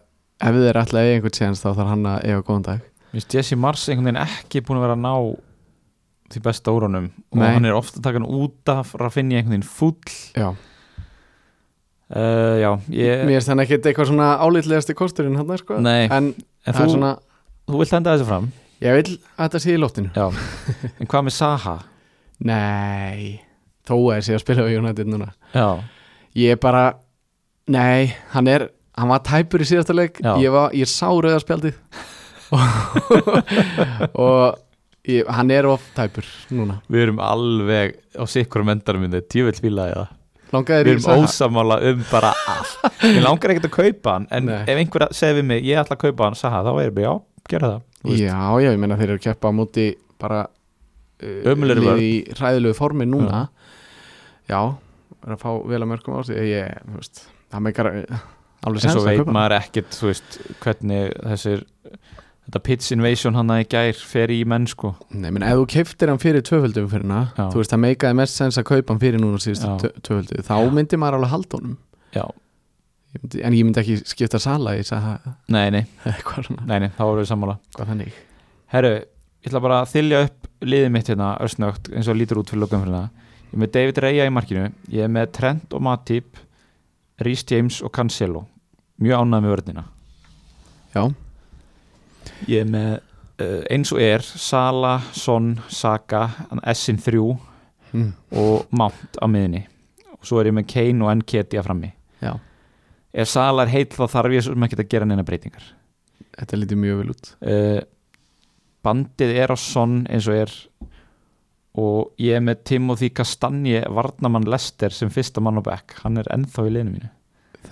ef þeir ætla að eiga einhvern séns þá þarf hann að eiga góðan dag. Vist Jesse Mars einhvern veginn ekki búin að vera að ná því besta úrunum og Nei. hann er ofta hann út af Rafinha einhvern veginn fúll Já, uh, já, ég mér er þannig ekki eitthvað svona álitlegasti kosturinn hann sko. Nei, en, en það þú, er svona þú vilt enda þessu fram? Ég vil að þetta sé í loftinu. Já, [LAUGHS] en hvað með Saha? Nei, þó ég sé að spila á United núna. Já, Ég er bara, nei, hann er hann var tæpur í síðasta leik. Já. ég, var, ég sá rauðarspjaldið [LAUGHS] og, ég, hann er of tæpur núna. Við erum alveg á sikkurum endarum minni, tjöfull fílaði það Við erum ósamála um bara allt. Ég langar ekkert að kaupa hann En Nei. ef einhver segir við mig, ég ætla að kaupa hann Saha, þá erum við, já, gera það. Já, já, ég meina þeir eru að keppa á móti bara uh, í hræðilegu formi núna. Já, er að fá vel að mörgum á sig. Ég, þú veist, það meikar uh, alveg En sens svo að veit kaupa hann. maður ekkert, þú veist, hvernig þessir Þetta pitch invasion hann að í gær fer í menn, sko. Nei, menn ef þú keiftir hann fyrir tvöföldum fyrir hana Já. þú veist, það meikaði mest sens að kaupa hann fyrir núna síðustu tvöföldu, þá myndi maður alveg halda honum. Já, Ég myndi, en ég myndi ekki skipta sala í það. Nei, nei, [LAUGHS] nei, nei, þá erum við sammála. Hvað þannig. Herru, ég ætla bara að þylja upp liðið mitt hérna örsnögt eins og lítur út fyrir lokum fyrir það. Ég er með David Raya í markinu Ég er með Trent og Matip Rhys James og Cancelo Mjög ánægð með vörnina. Já, Ég er með uh, eins og er Sala, Son, Saka Essin 3 mm. og Mount á miðinni og svo er ég með Kane og Nketi að frammi. Já. Ef Sala er heill þá þarf ég sem ekki að gera neina breytingar. Þetta lítið mjög vel út. Uh, bandið er á Son eins og er og ég er með Timothy Kastanje varnamann Lester sem fyrsta mann á back hann er ennþá í liðinu mínu.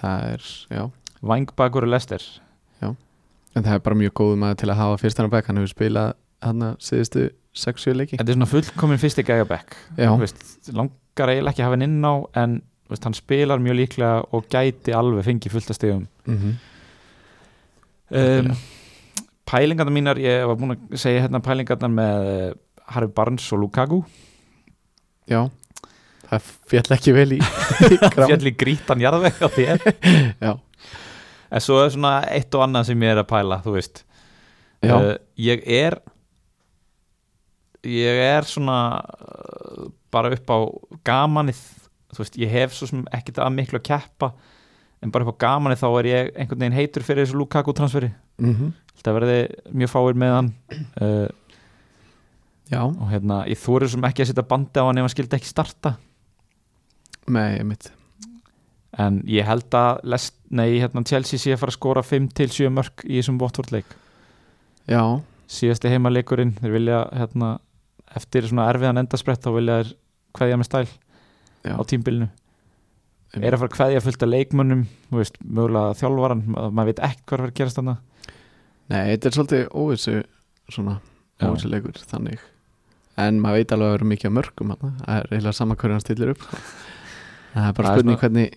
Það er, já, Vangbakur Lester. En það er bara mjög góð maður til að hafa fyrst hann á bekk, hann hefur spilað hann að síðustu 6-7 leiki. Þetta er svona fullkomin fyrsti gæja back. Já, Þú veist, langar eiginlega ekki að hafa hann inn á en þú veist, hann spilar mjög líklega og gæti alveg fengið fullt að stegum mm um, pælingarna mínar ég var búin að segja hérna pælingarna með uh, Harry Barnes og Lukaku. Já. Það fjall ekki vel í, fjall [LAUGHS] í [LAUGHS] grítan jarðveg á þér. [LAUGHS] Já, En svo er svona eitt og annað sem ég er að pæla, þú veist. Uh, Ég er Ég er svona uh, bara upp á gamanið Þú veist, ég hef svo sem ekkert að miklu að keppa En bara upp á gamanið þá er ég einhvern veginn heitur fyrir þessu Lukaku transferi mm Þetta verði mjög fáir með hann. Uh, já. Og hérna, ég þóri sem ekki að setja bandi á hann ef hann skildi ekki starta. Nei, ég mitt En ég held að lest, nei, hérna, Chelsea sé að fara að skora 5 til 7 mörg í þessum Watford leik Já, síðasti heimaleikurinn þeir vilja hérna, eftir svona erfiðan endasprett þá vilja þeir kveðja með stæl já. á tímbilinu er að fara að kveðja fullt af leikmönnum veist, mögulega þjálfaran ma- maður veit ekkert hvað er að gerast þarna. Nei, þetta er svolítið óvissu svona óvissu leikur þannig. En maður veit alveg að vera mikið að mörgum það er eiginlega sama hverju hann stillir upp. [LAUGHS] Það er bara Það spurning hvernig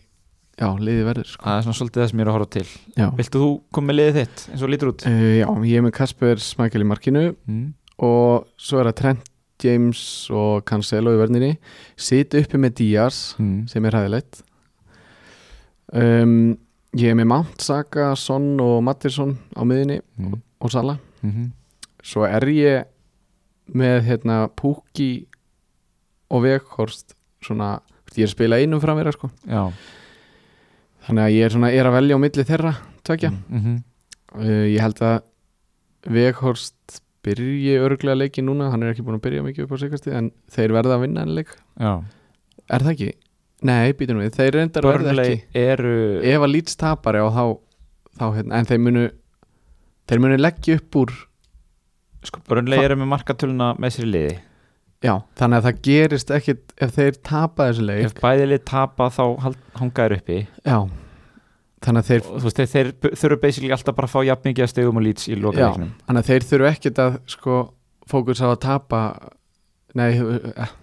já, liðið verður sko. það er svona svolítið það sem ég er að horfa til já. viltu þú koma með liðið þitt eins og lítur út Uh, já, ég er með Kasper Smækjel í markinu mm. og svo er það Trent James og Cancelo í verðinni sit uppi með Díaz Mm. sem er hæðilegt um, ég er með Mount, Saka, Son og Mattisson á miðinni Mm. og Sala Mm svo er ég með hérna Pukki og Veghorst svona, ég er að spila einum framverja sko. já þannig að ég er, svona, er að velja á milli þeirra tvekja, mm -hmm. uh, ég held að Veghorst byrji örglega leiki núna, hann er ekki búin að byrja mikið upp á sigasti, en þeir verða að vinna en leik, já. Er það ekki? Nei, býtum við, þeir reyndar verða Burnley ekki. eru ef að lýts tapari og þá, þá hérna, en þeir munu þeir munu leggja upp úr sko, Burnley eru með markatöluna með sér liði já, þannig að það gerist ekkit ef þeir tapa þessu leik. Ef bæðilið tapa þá hald- hanga þær uppi. Já, þannig að þeir og þú veist, þeir, þeir þurfa basically alltaf bara að fá jafn mikið að stegum og lýts í já, lokaleiknum. þannig að þeir þurfu ekkit að sko, fókus á að tapa. Nei, eh,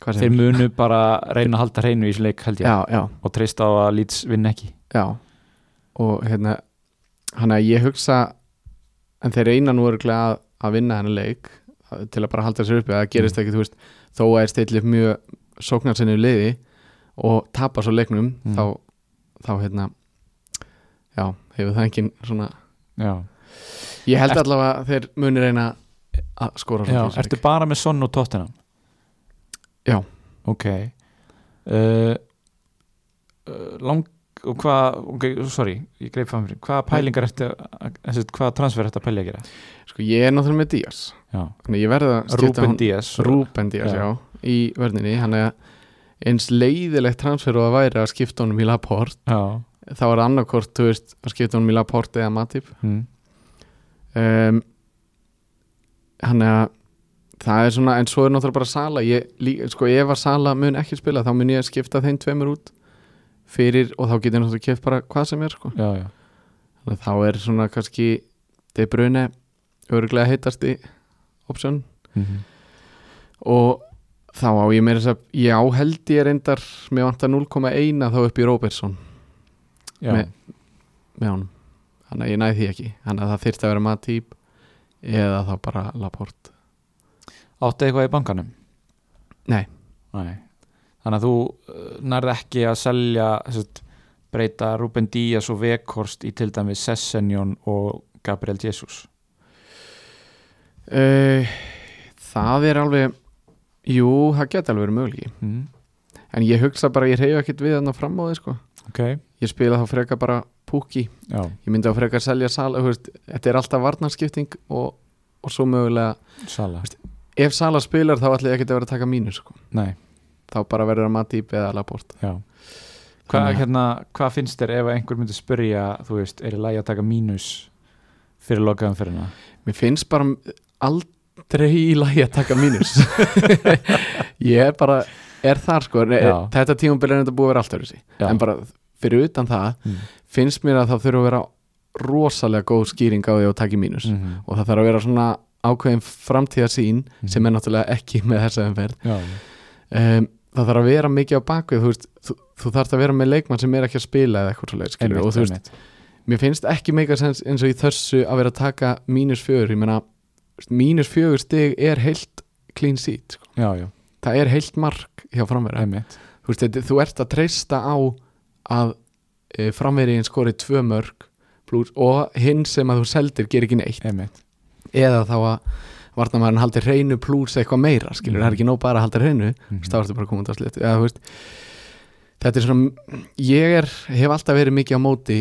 hvað þeir segir munu bara reyna að halda hreinu í þessu leik held ég. Já, já, og treysta á að lýts vinn ekki. Já og hérna hann að ég hugsa en þeir reyna nú örgulega að, að vinna hennar leik til að bara halda sér uppi það gerist Mm. ekki, þú veist, þó að er stillið mjög sóknarsinni liði og tapa svo leiknum Mm. þá, þá hérna já, hefur það engin svona já, ég held Ert- allavega þeir muni reyna að skora já í ertu bara með sonn og tóttina Já. ok. Uh, lang og hvað, ok, sorry ég greip fram fyrir, hvaða pælingar þessi, hvaða transfer ertu að pælja að gera sko ég er náttúrulega með Díaz. Já, þannig ég verða að skipta Ruben hon- Díaz. Rúben Díaz, já. Já. í vörninni. Hann er eins leiðilegt transfer og að væri að skipta honum í Laporte. Já, þá er annarkort, þú veist, að skipta honum í Laporte eða Matip. Hm. um, hann er að það er svona, en svo er náttúrulega bara Sala ég, lí, sko ef að Sala mun ekki spila þá mun ég að skipta þeim tveimur út fyrir, og þá getur náttúrulega keft bara hvað sem er, sko, já, já. Þannig að þá er svona kannski De Bruyne örgulega heitasti option. Mm og þá á ég meira þess að já held ég reyndar með vantar 0,1 þá upp í Robertson. Með- með honum. Þannig að ég næði því ekki. Þannig að það þyrfti að vera Matip eða þá bara Laporte. Áttu eitthvað í bankanum? Nei. Nei. Þannig að þú uh, nærði ekki að selja sett, breyta Ruben Díaz og Vekhorst í til dæmis Sessenjón og Gabriel Jesus uh, það er alveg jú, það geti alveg verið möguleiki mm. en ég hugsa bara, ég reyja ekkert við hann fram á því sko. Ok, ég spila þá freka bara púki já, ég myndi að freka að selja sala veist, þetta er alltaf varnarskipting og, og svo mögulega, Sala ef Sala spilar þá ætla ég ekki að vera að taka mínus sko. Nei, þá bara verður að Matip eða Laporte já Hvað, Þannig að- hérna, hvað finnst þér ef einhver myndi spyrja, þú veist, er í lagi að taka mínus fyrir lokaðum fyrir hana? Mér finnst bara aldrei í lagi að taka mínus [LAUGHS] Ég er bara er þar sko, Já. þetta tímabilið er þetta búið að vera allt öðru Já. en bara fyrir utan það Mm. finnst mér að það þurfa að vera rosalega góð skýring á því að taka mínus Mm -hmm. og það þarf að vera svona ákveðin framtíðarsýn Mhm. sem er náttúrulega ekki með þessa umferð um, það þarf að vera mikið á bakvið þú, þú, þú þarf að vera með leikmann sem er ekki að spila eða eitthvað svo leið og þú veist, mér finnst ekki meika sens eins og í þessu að vera að taka mínus fjögur ég meina, mínus fjögur stig er heilt clean sheet sko. Já, já, það er heilt mark hjá framverða einmitt þú, þú ert að treysta á að e, framverðin skori tvö mörg plus, og hinn sem að þú seldir ger ekki neitt Einmitt, eða þá að varnamæðurinn haldi hreinu plus eitthvað meira skilur, Mhm. það er ekki nóg bara að halda hreinu Mhm. þá ertu bara komandi að slitu eða, veist, þetta er svona ég er, hef alltaf verið mikið á móti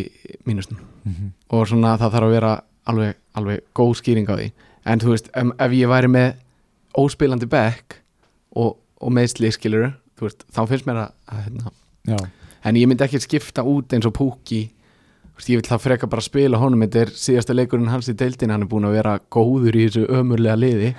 mínustum Mhm. og svona það þarf að vera alveg, alveg góð skýring á því en þú veist, ef, ef ég væri með óspilandi back og, og meðsli skilur þú veist, þá finnst mér að, að hérna, en ég myndi ekki skipta út eins og veist, ég vil það freka bara spila honum. Þetta er síðasta leikurinn hans í deildin hann er búin að vera góður í þessu ömurlega liði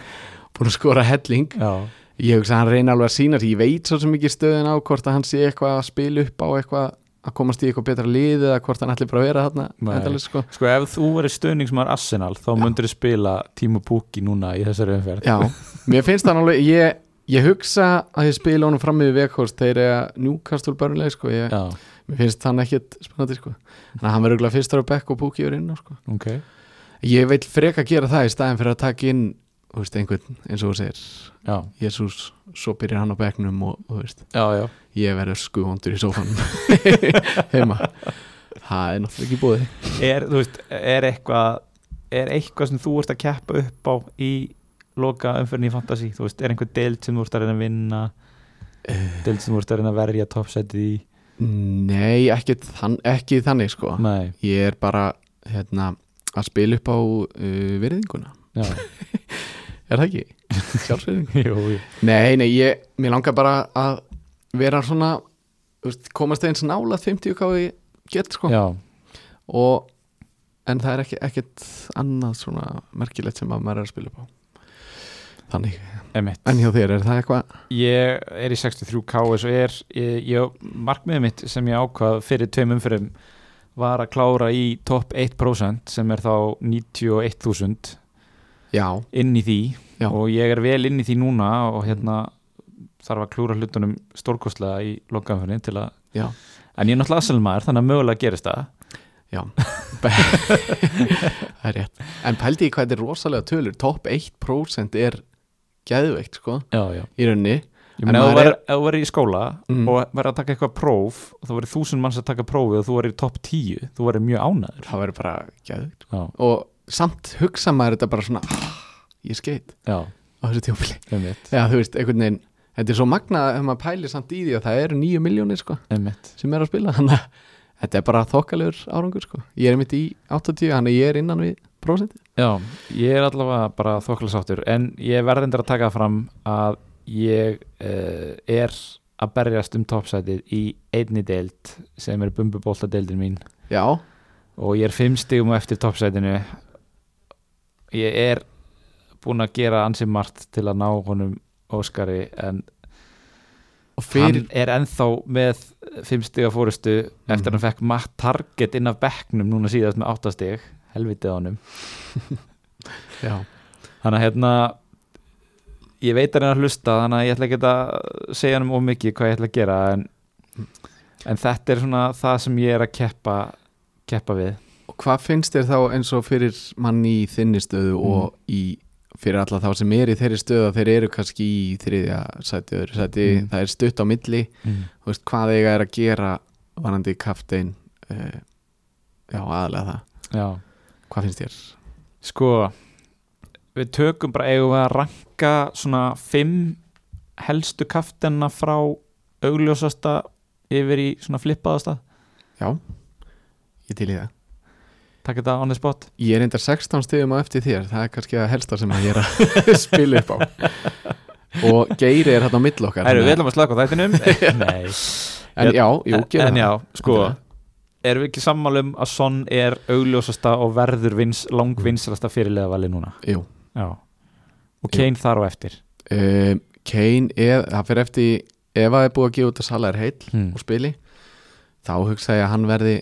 búin að skora helling. Já, ég hugsa að hann reyna alveg að sína sig ég veit svo ekki stöðin á hvort að hann sé eitthvað að spila upp á eitthvað að komast í eitthvað betra lið eða hvort hann ætli bara að vera þarna sko. Sko ef þú verið stöðningsmar Arsenal þá myndir þú spila Tímo Pukki núna í þessari umferð Já, mér finnst það alveg ég, ég hugsa að ég spila honum fram með Vekhorst þeir eru að njúkast úr börnuleg sko. ég, mér finnst hann ekkit spennandi sko. þannig að hann verður auðvitað fyrstur á bekk og Púki er inn á, sko. ok ég vil freka gera það í staðin fyrir að taka inn veist, einhvern eins og þú segir Jésús, svo byrjar hann á bekknum og já ég verður skuhondur í sófanum. [LAUGHS] Heima. Það er náttúrulega ekki búið Er, veist, er eitthvað er eitthvað sem þú ert að keppa upp á í loka umferðin í fantasy? Þú veist, er einhver deild sem þú ert að reyna að vinna? Deild sem þú ert að reyna að verja toppsætið í? Nei, ekki, þann, ekki þannig sko. Nei, ég er bara hérna, að spila upp á uh, virðinguna. Já, [LAUGHS] er það ekki? [LAUGHS] Jú. Nei, nei, ég, mér langar bara að vera svona veist, komast eins nála 50 hvað ég get sko. Og, en það er ekki, ekkert annað svona merkilegt sem að maður er að spila upp á. Þannig. Emitt En hjá þér, er það eitthvað? Ég er í 63K eins og er. Ég, ég, markmiðið mitt sem ég ákvað fyrir tveim umfyrum var að klára í topp 1% sem er þá 91.000 Já, inn í því. Já. og ég er vel inn í því núna og hérna þarf að klúra hlutunum stórkostlega í lokaðanfyrin til að já, en ég er náttúrulega aðsælmaður þannig að mögulega gerist það. Já. [LAUGHS] Það er rétt. En pældi ég hvað þetta er rosalega tölur. Topp 1% er geðveikt, sko. Já, já. Í rauninni. En ef þú maður verður- ef þú verður í skóla Mm. og verður að taka eitthvað próf og þú verður þúsund manns að taka prófi og þú verður í topp 10 þú verður mjög ánæður Það verður bara geðveikt Já, Og samt hugsa maður þetta bara svona ah, Ég skeit á þessu tjófli Já, þú veist, einhvern veginn Þetta er svo magnað ef maður pælir samt í því að það eru nýju miljónir sko, einmitt. sem er að spila. Þannig að þetta er bara þokkalegur árangur sko. ég er mitt í 80, þannig að ég er innan við prósenti Já, ég er allavega bara þokkala sáttur en ég verður endur að taka fram að ég uh, er að berjast um toppsætið í einni deild sem er bumbubólta deildin mín. Já, og ég er fimm stigum eftir toppsætinu ég er búinn að gera ansið margt til að ná honum Óskari en hann er ennþá með fimm stiga fórustu eftir að hann fekk matt target inn af bekknum núna síðast með áttastig helvitið á [LAUGHS] Já, þannig að hérna ég veit að hann er að hlusta þannig að ég ætla ekki að segja hann um mikið hvað ég ætla að gera en, en þetta er svona það sem ég er að keppa keppa við. Og hvað finnst þér þá eins og fyrir mann í þinni stöðu og í fyrir alla þá sem er í þeirri stöðu að þeir eru kannski í þriðja sæti, öðru sæti, Mm. það er stutt á milli mm. veist, hvað eiga er að gera varandi kaftein uh, já, aðlega það já hvað finnst þér? Sko við tökum bara eigum við að ranka svona fimm helstu kaftenna frá augljósasta yfir í svona flippaðasta Já, ég til í það takk þetta on the spot. Ég er reyndar 16 stegum á eftir þér. Það er kannski að helsta sem að ég er að [LAUGHS] spila upp á. Og Geiri er hérna á mill okkar Heru, Við ætlum að slaka á þættinum. [LAUGHS] Að- En já, jú, gera En já, sko erum við ekki sammálum að Son er augljósasta og verður vins, langvinsalasta fyrirlega núna? Jú. Já. Og Kane þar á eftir? Um, Kane er, það fyrir eftir Ef að er búið að gefa út að Sala er heill hmm. og spili Þá hugsa ég að hann verði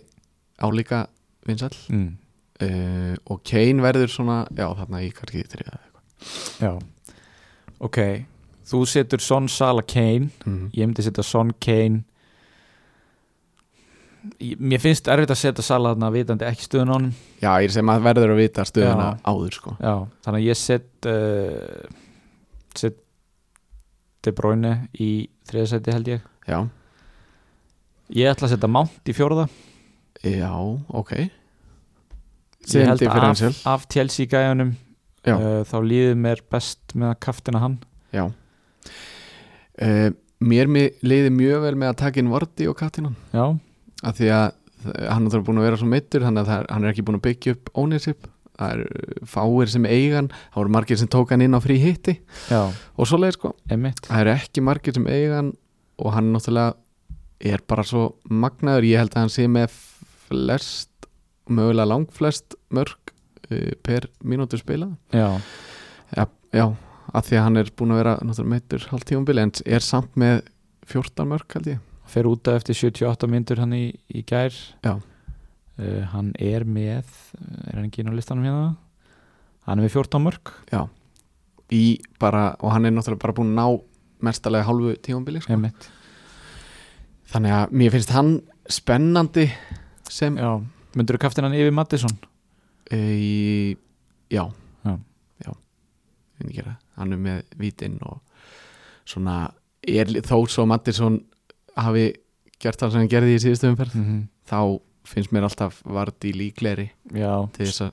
álíka vinsall Mm. uh, Og Kane verður svona Já, þarna í kannski þriða Já. Ok Þú setur Son, Sala, Kane. Mm. Ég myndi setja Son, Kane. Ég- Mér finnst erfitt að setja Sala þarna vitandi ekki stöðun á honum. Já, ég sem að verður að vita stöðuna Já. áður sko. Já, þannig að ég set uh, set De Bruyne í þriðasæti held ég. Já, Ég ætla að setja Mount í fjórða já, ok. Ég held hann af, af Chelsea gæjanum Já. uh, þá líður mér best með að kaftina hann. Já. Uh, Mér liði mjög vel með að taka inn Vardy og Katinan Já, af því að hann er búin að vera svo meittur þannig að er, hann er ekki búin að byggja upp ownership. Það er fáir sem eigan það voru margir sem tók hann inn á frí hitti. Já, og svoleið sko, emitt það eru ekki margir sem eigan og hann náttúrulega er bara svo magnaður. Ég held að hann sé með flest mögulega langflest mörg uh, per mínútu spilað. Já, Já, já, að því að hann er búin að vera náttúrulega meittur halvt tímabili en er samt með 14 mörg held ég. Fer út af eftir 78 myndur hann í, í gær. Já. uh, Hann er með er hann ekki inn á listanum hérna? Hann er með 14 mörg bara, og hann er náttúrulega bara búin að ná mestalega hálfu tímabili sko. Þannig að mér finnst hann spennandi sem Já, myndur þú kaftina hann yfir Mattisson? e, í, já. Já. já. Gera, hann er með vítinn og svona er, þó svo Mattisson hafi gert það sem hann gerði í síðustu umferð Mm þá finnst mér alltaf Vardí líklegri Já, til þess að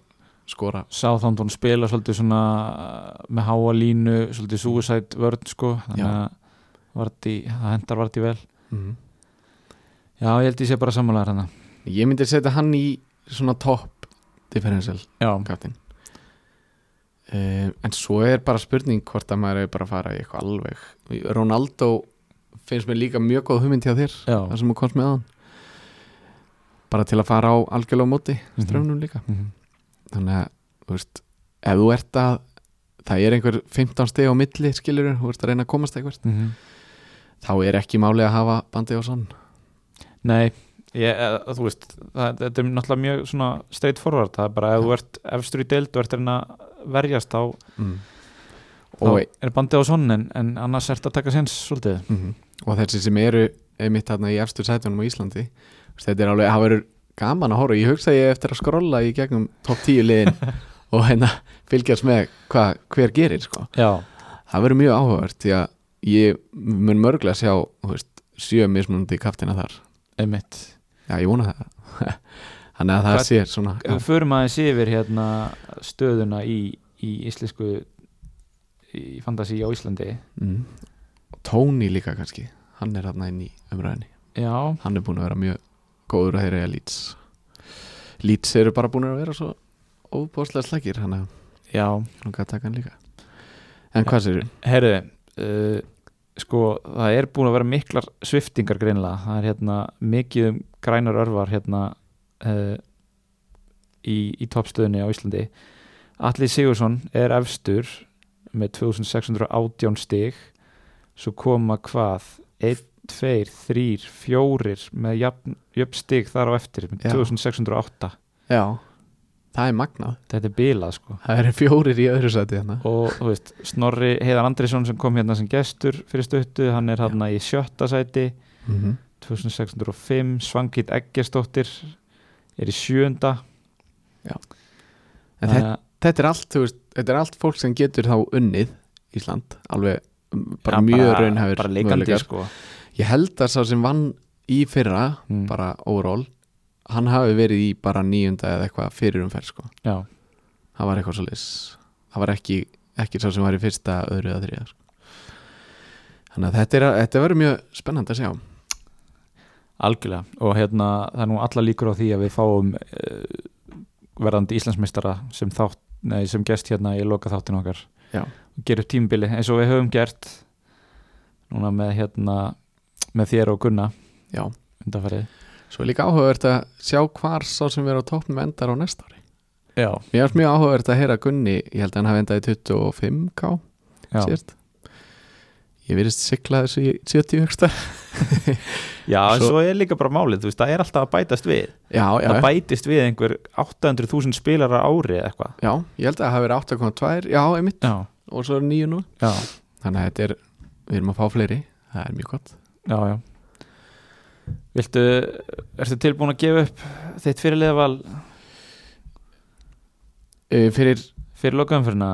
skora. Sáþándón spila svolítið svona uh, með háa línu, svolítið suicide vörn sko, þannig að Vardí, það hendar Vardí vel. Mm. Já, ég held ég sé bara sammálaðar hann ég myndi setja hann í svona top differential kaptinn uh, en svo er bara spurning hvort að maður er bara að fara í eitthvað alveg. Ronaldo finnst mér líka mjög góð hugmynd hjá þér það sem þú komst með hann. Bara til að fara á algjörlega á móti Mhm. ströfnum líka. Mhm. þannig að þú veist ef þú ert að það er einhver 15 steg á milli skilur, þú ert að reyna að komast eitthvað mm -hmm. þá er ekki máli að hafa bandi og sonn Nei, ég, eða, þú veist það, þetta er náttúrulega mjög svona straight forward, það er bara ef þú ert efstur í deild og ert að verjast þá, mm. þá og, er bandið á sonn en, en annars ert að taka séns svolítið. Mm og þessi sem eru einmitt þarna í efstur sætunum á Íslandi þetta er alveg, það verður gaman að horfa. Ég hugsa ég eftir að skrolla í gegnum top 10 liðin [LAUGHS] og hérna fylgjast með hva, hver gerir sko. Já, það verður mjög áhugavert því að ég mun mörglega sjá þú veist, sjö mismunandi kaftina þar. Einmitt já ég vona það. [LAUGHS] Þannig að það Hvað- sé svona við förum aðeins yfir hérna stöðuna í, í íslensku í fantasi á Íslandi. Mm. Tony líka kannski. Hann er hann inn í umræðinni Já, hann er búin að vera mjög góður að í að Leeds. Leeds eru bara búin að vera svo óbúslega slækir hann að já. taka hann líka. En hvað sér Herðu, uh, sko það er búin að vera miklar sviftingar greinlega, það er hérna mikið um grænar örvar hérna uh, í, í toppstöðunni á Íslandi. Atli Sigursson er efstur með 2618 stig. Svo koma hvað? 1, 2, 3, 4 með jöfn stig þar á eftir með Já. 2608 já, það er magnað. Þetta er bilað sko. Það eru fjórir í öðru sæti hérna. Og þú veist, Snorri Heiðar Andrisson sem kom hérna sem gestur fyrir stuttu, hann er hérna í sjötta sæti. Mm -hmm. 2605, Svangit Eggersdóttir er í sjönda en þetta, þetta er allt veist, þetta er allt fólk sem getur þá unnið Ísland. Alveg bara mjög raunhæfur bara leikandi sko. Ég held að sá sem vann í fyrra mm. bara overall hann hafi verið í bara nýjunda eða eitthvað fyrir umferð sko. Já, það var eitthvað svo lis það var ekki, ekki sá sem var í fyrsta, öðru eða þriða sko. þannig að þetta, er, þetta verður mjög spennandi að sjá. Algjörlega. Og hérna, það er nú alla líkur á því að við fáum uh, verðandi Íslandsmeistara sem þátt nei, sem gest hérna í loka þáttin okkar. Já. og gerum tímabili eins og við höfum gert núna með hérna með þér og Gunna. Já, undanfarið svo er líka áhugavert að sjá hvar sá sem verður á toppnum endar á næsta ári. Já, mér finnst mjög áhugavert að heyra Gunni ég held að hann hafi endað í 25k já. sért ég verðist sigla þessu í 70 högsta [LAUGHS] já en Svo- svo er líka bara málið, þú veist, það er alltaf að bætast við. Já, já, það bætist við einhver 800.000 spilarar á ári eða eitthvað. Já, ég held að það hafi verið 8,2 já, einmitt, já, og svo er 9 nú já, þannig að þetta er, við erum að fá fleiri. Það er mjög gott. Já, já. Viltu, ertu tilbúin að gefa upp þitt fyrirliða val? E, fyrir, fyrir lokaumfyrirna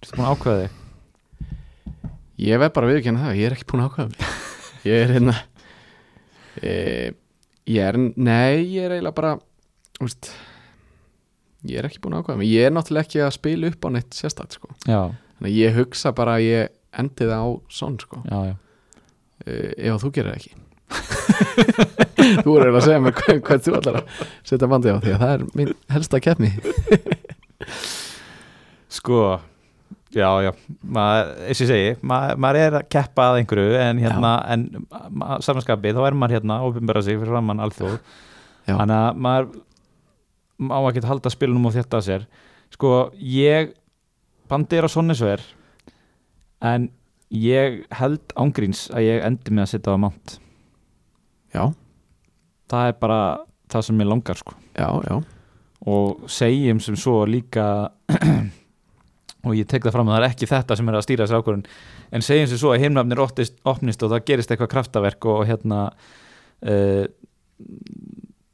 Ertu búin að ákveða þig? ég veð bara að viðkjanna það ég er ekki búin að ákvæða mig. Ég er hérna e, ég er, nei, ég er eiginlega bara veist ég er ekki búin að ákvæða mig, ég er náttúrulega ekki að spila upp á neitt sérstætt sko. Já, þannig að ég hugsa bara að ég endi það á sonn sko. Já, já. Uh, ef þú gerir það ekki [LAUGHS] þú er að segja mér hvað, hvað þú ætlar að setja bandi á því að það er minn helsta keppni. [LAUGHS] Sko, já, já eins og segi, maður, maður er að keppa að einhverju en hérna, en samanskapið, þá er maður hérna að opinbera sig fyrir framann alþjóð. Þannig að maður má ekki halda spilunum og þetta að sér. Sko, ég bandi er á sonnisver en ég held ángríns að ég endi með að setja á mánt já, það er bara það sem ég langar sko. Já, já. Og segjum sem svo líka [CLEARS THROAT] og ég tek það fram að það er ekki þetta sem er að stýra þessi ákvörðun en segjum sem svo að heimnafnir opnist, og það gerist eitthvað kraftaverk og hérna uh,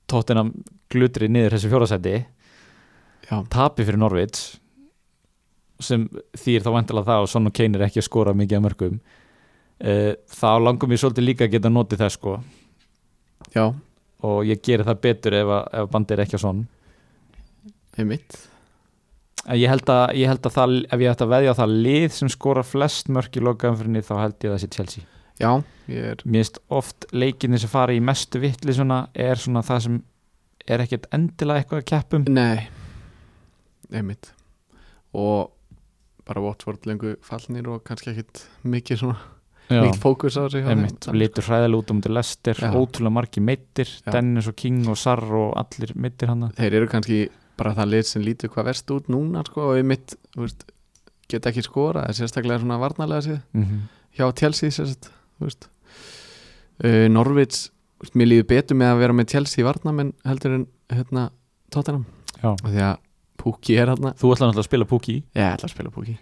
tóttina glutri niður þessu fjórasæti já, tapi fyrir Norvits sem þýr þá vantilega það og og Kane er ekki að skora mikið að mörgum uh, þá langum ég svolítið líka að geta notið þess sko já, og ég geri það betur ef, að, ef bandi er ekki á Son einmitt. En Ég held, að, ég held að það, ef ég ætti að veðja á það lið sem skora flest mörk í lokaumfyrinni þá held ég að það sé Chelsea. já, er, Mér finnst oft leikinni sem fara í mestu vittli svona er svona það sem er ekkert endilega eitthvað að keppum. nei. Einmitt. Og bara Watford lengu fallnir og kannski ekkit mikið svona mikið fókus á sig hjá lítur hræðilega út um til Lester, Já. ótrúlega margi meittir. Dennis og King og Sarr og allir meittir hana. þeir eru kannski bara það lið sem lítur hvað verst út núna sko, og einmitt, þú veist, geta ekki skora það er sérstaklega svona varnarlega séð. Mm hjá Chelsea sérst, þú veist. Uh, Norvits þú veist, mér líður betur með að vera með Chelsea í varnamenn heldur en hérna Tottenham. Því að Pukki er hérna Þú ætlar náttúrulega að spila Pukki ég ætla að spila Pukki.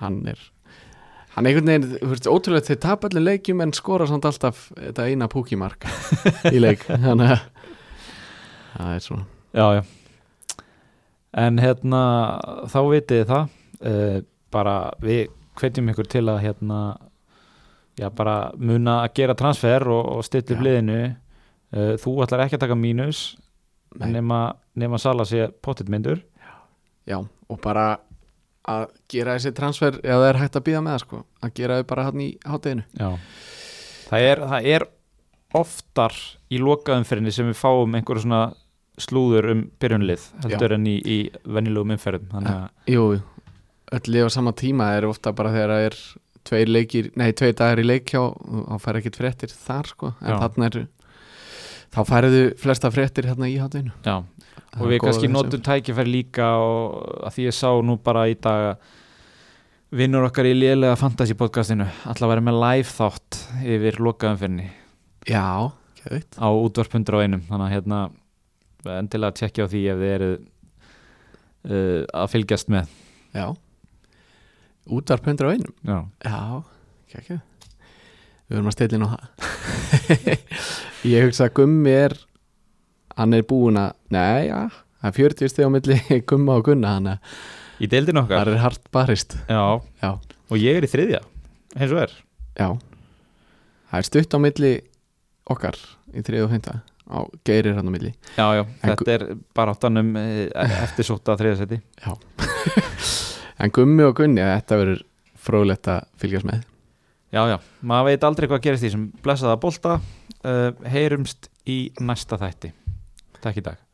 Hann er hann er einhvern veginn, þú veist, ótrúlega þeir tapa allir leikjum en skora samt alltaf þetta eina Pukki mark í leik. [LAUGHS] Þannig að það er svona. Já, já. En hérna, þá vitið það uh, bara við hvetjum ykkur til að hérna já, bara muna að gera transfer og, og stilla upp liðinu. Uh, þú ætlar ekki að taka mínus nema, nema Sala sé pottitmyndur Já, og bara að gera þessi transfer eða það er hægt að býða með það sko að gera þau bara hann í hátteginu Já. Það er, það er oftar í lokaðumferðinni sem við fáum einhverju svona slúður um byrjunlið heldur en í, í venjulegum umferðum. Að Jú, öll lið á sama tíma er ofta bara þegar það er tveir leikir, nei, tveir dagar í leik hjá þá fær ekkert fréttir þar sko. En Já. þarna er þá færiðu flesta fréttir hérna í hátteginu já, og við kannski notum tækifæri líka og að því ég sá nú bara í dag að vinnur okkar í lélega fantasy podcastinu alltaf að vera með live þátt yfir lokaðumferðinni Já, kjöðvitt á útvarpundur á einum. Þannig að hérna endilega tjekkja á því ef þið eru uh, að fylgjast með. Já. Útvarpundur á einum. Já, Já, kjökju Við verðum að stilla inn á það. [LAUGHS] Ég hugsa að Gummi er hann er búinn að Nei, já, það er 40 stið á milli [LAUGHS] Gumma og Gunna hann í deildin okkar? Það er hart barist. Já, Já, og ég er í þriðja eins og er. Já. Það er stutt á milli okkar í 3 og 5 á geirir hann á milli. Já, já, En þetta er bara áttanum eftir sóta þriðasetti [LAUGHS] En Gummi og Gunni, þetta verður fróðlegt að fylgjast með já, já, maður veit aldrei hvað gerist í sem blessaða bolta. Uh, heyrumst í næsta þætti. Takk í dag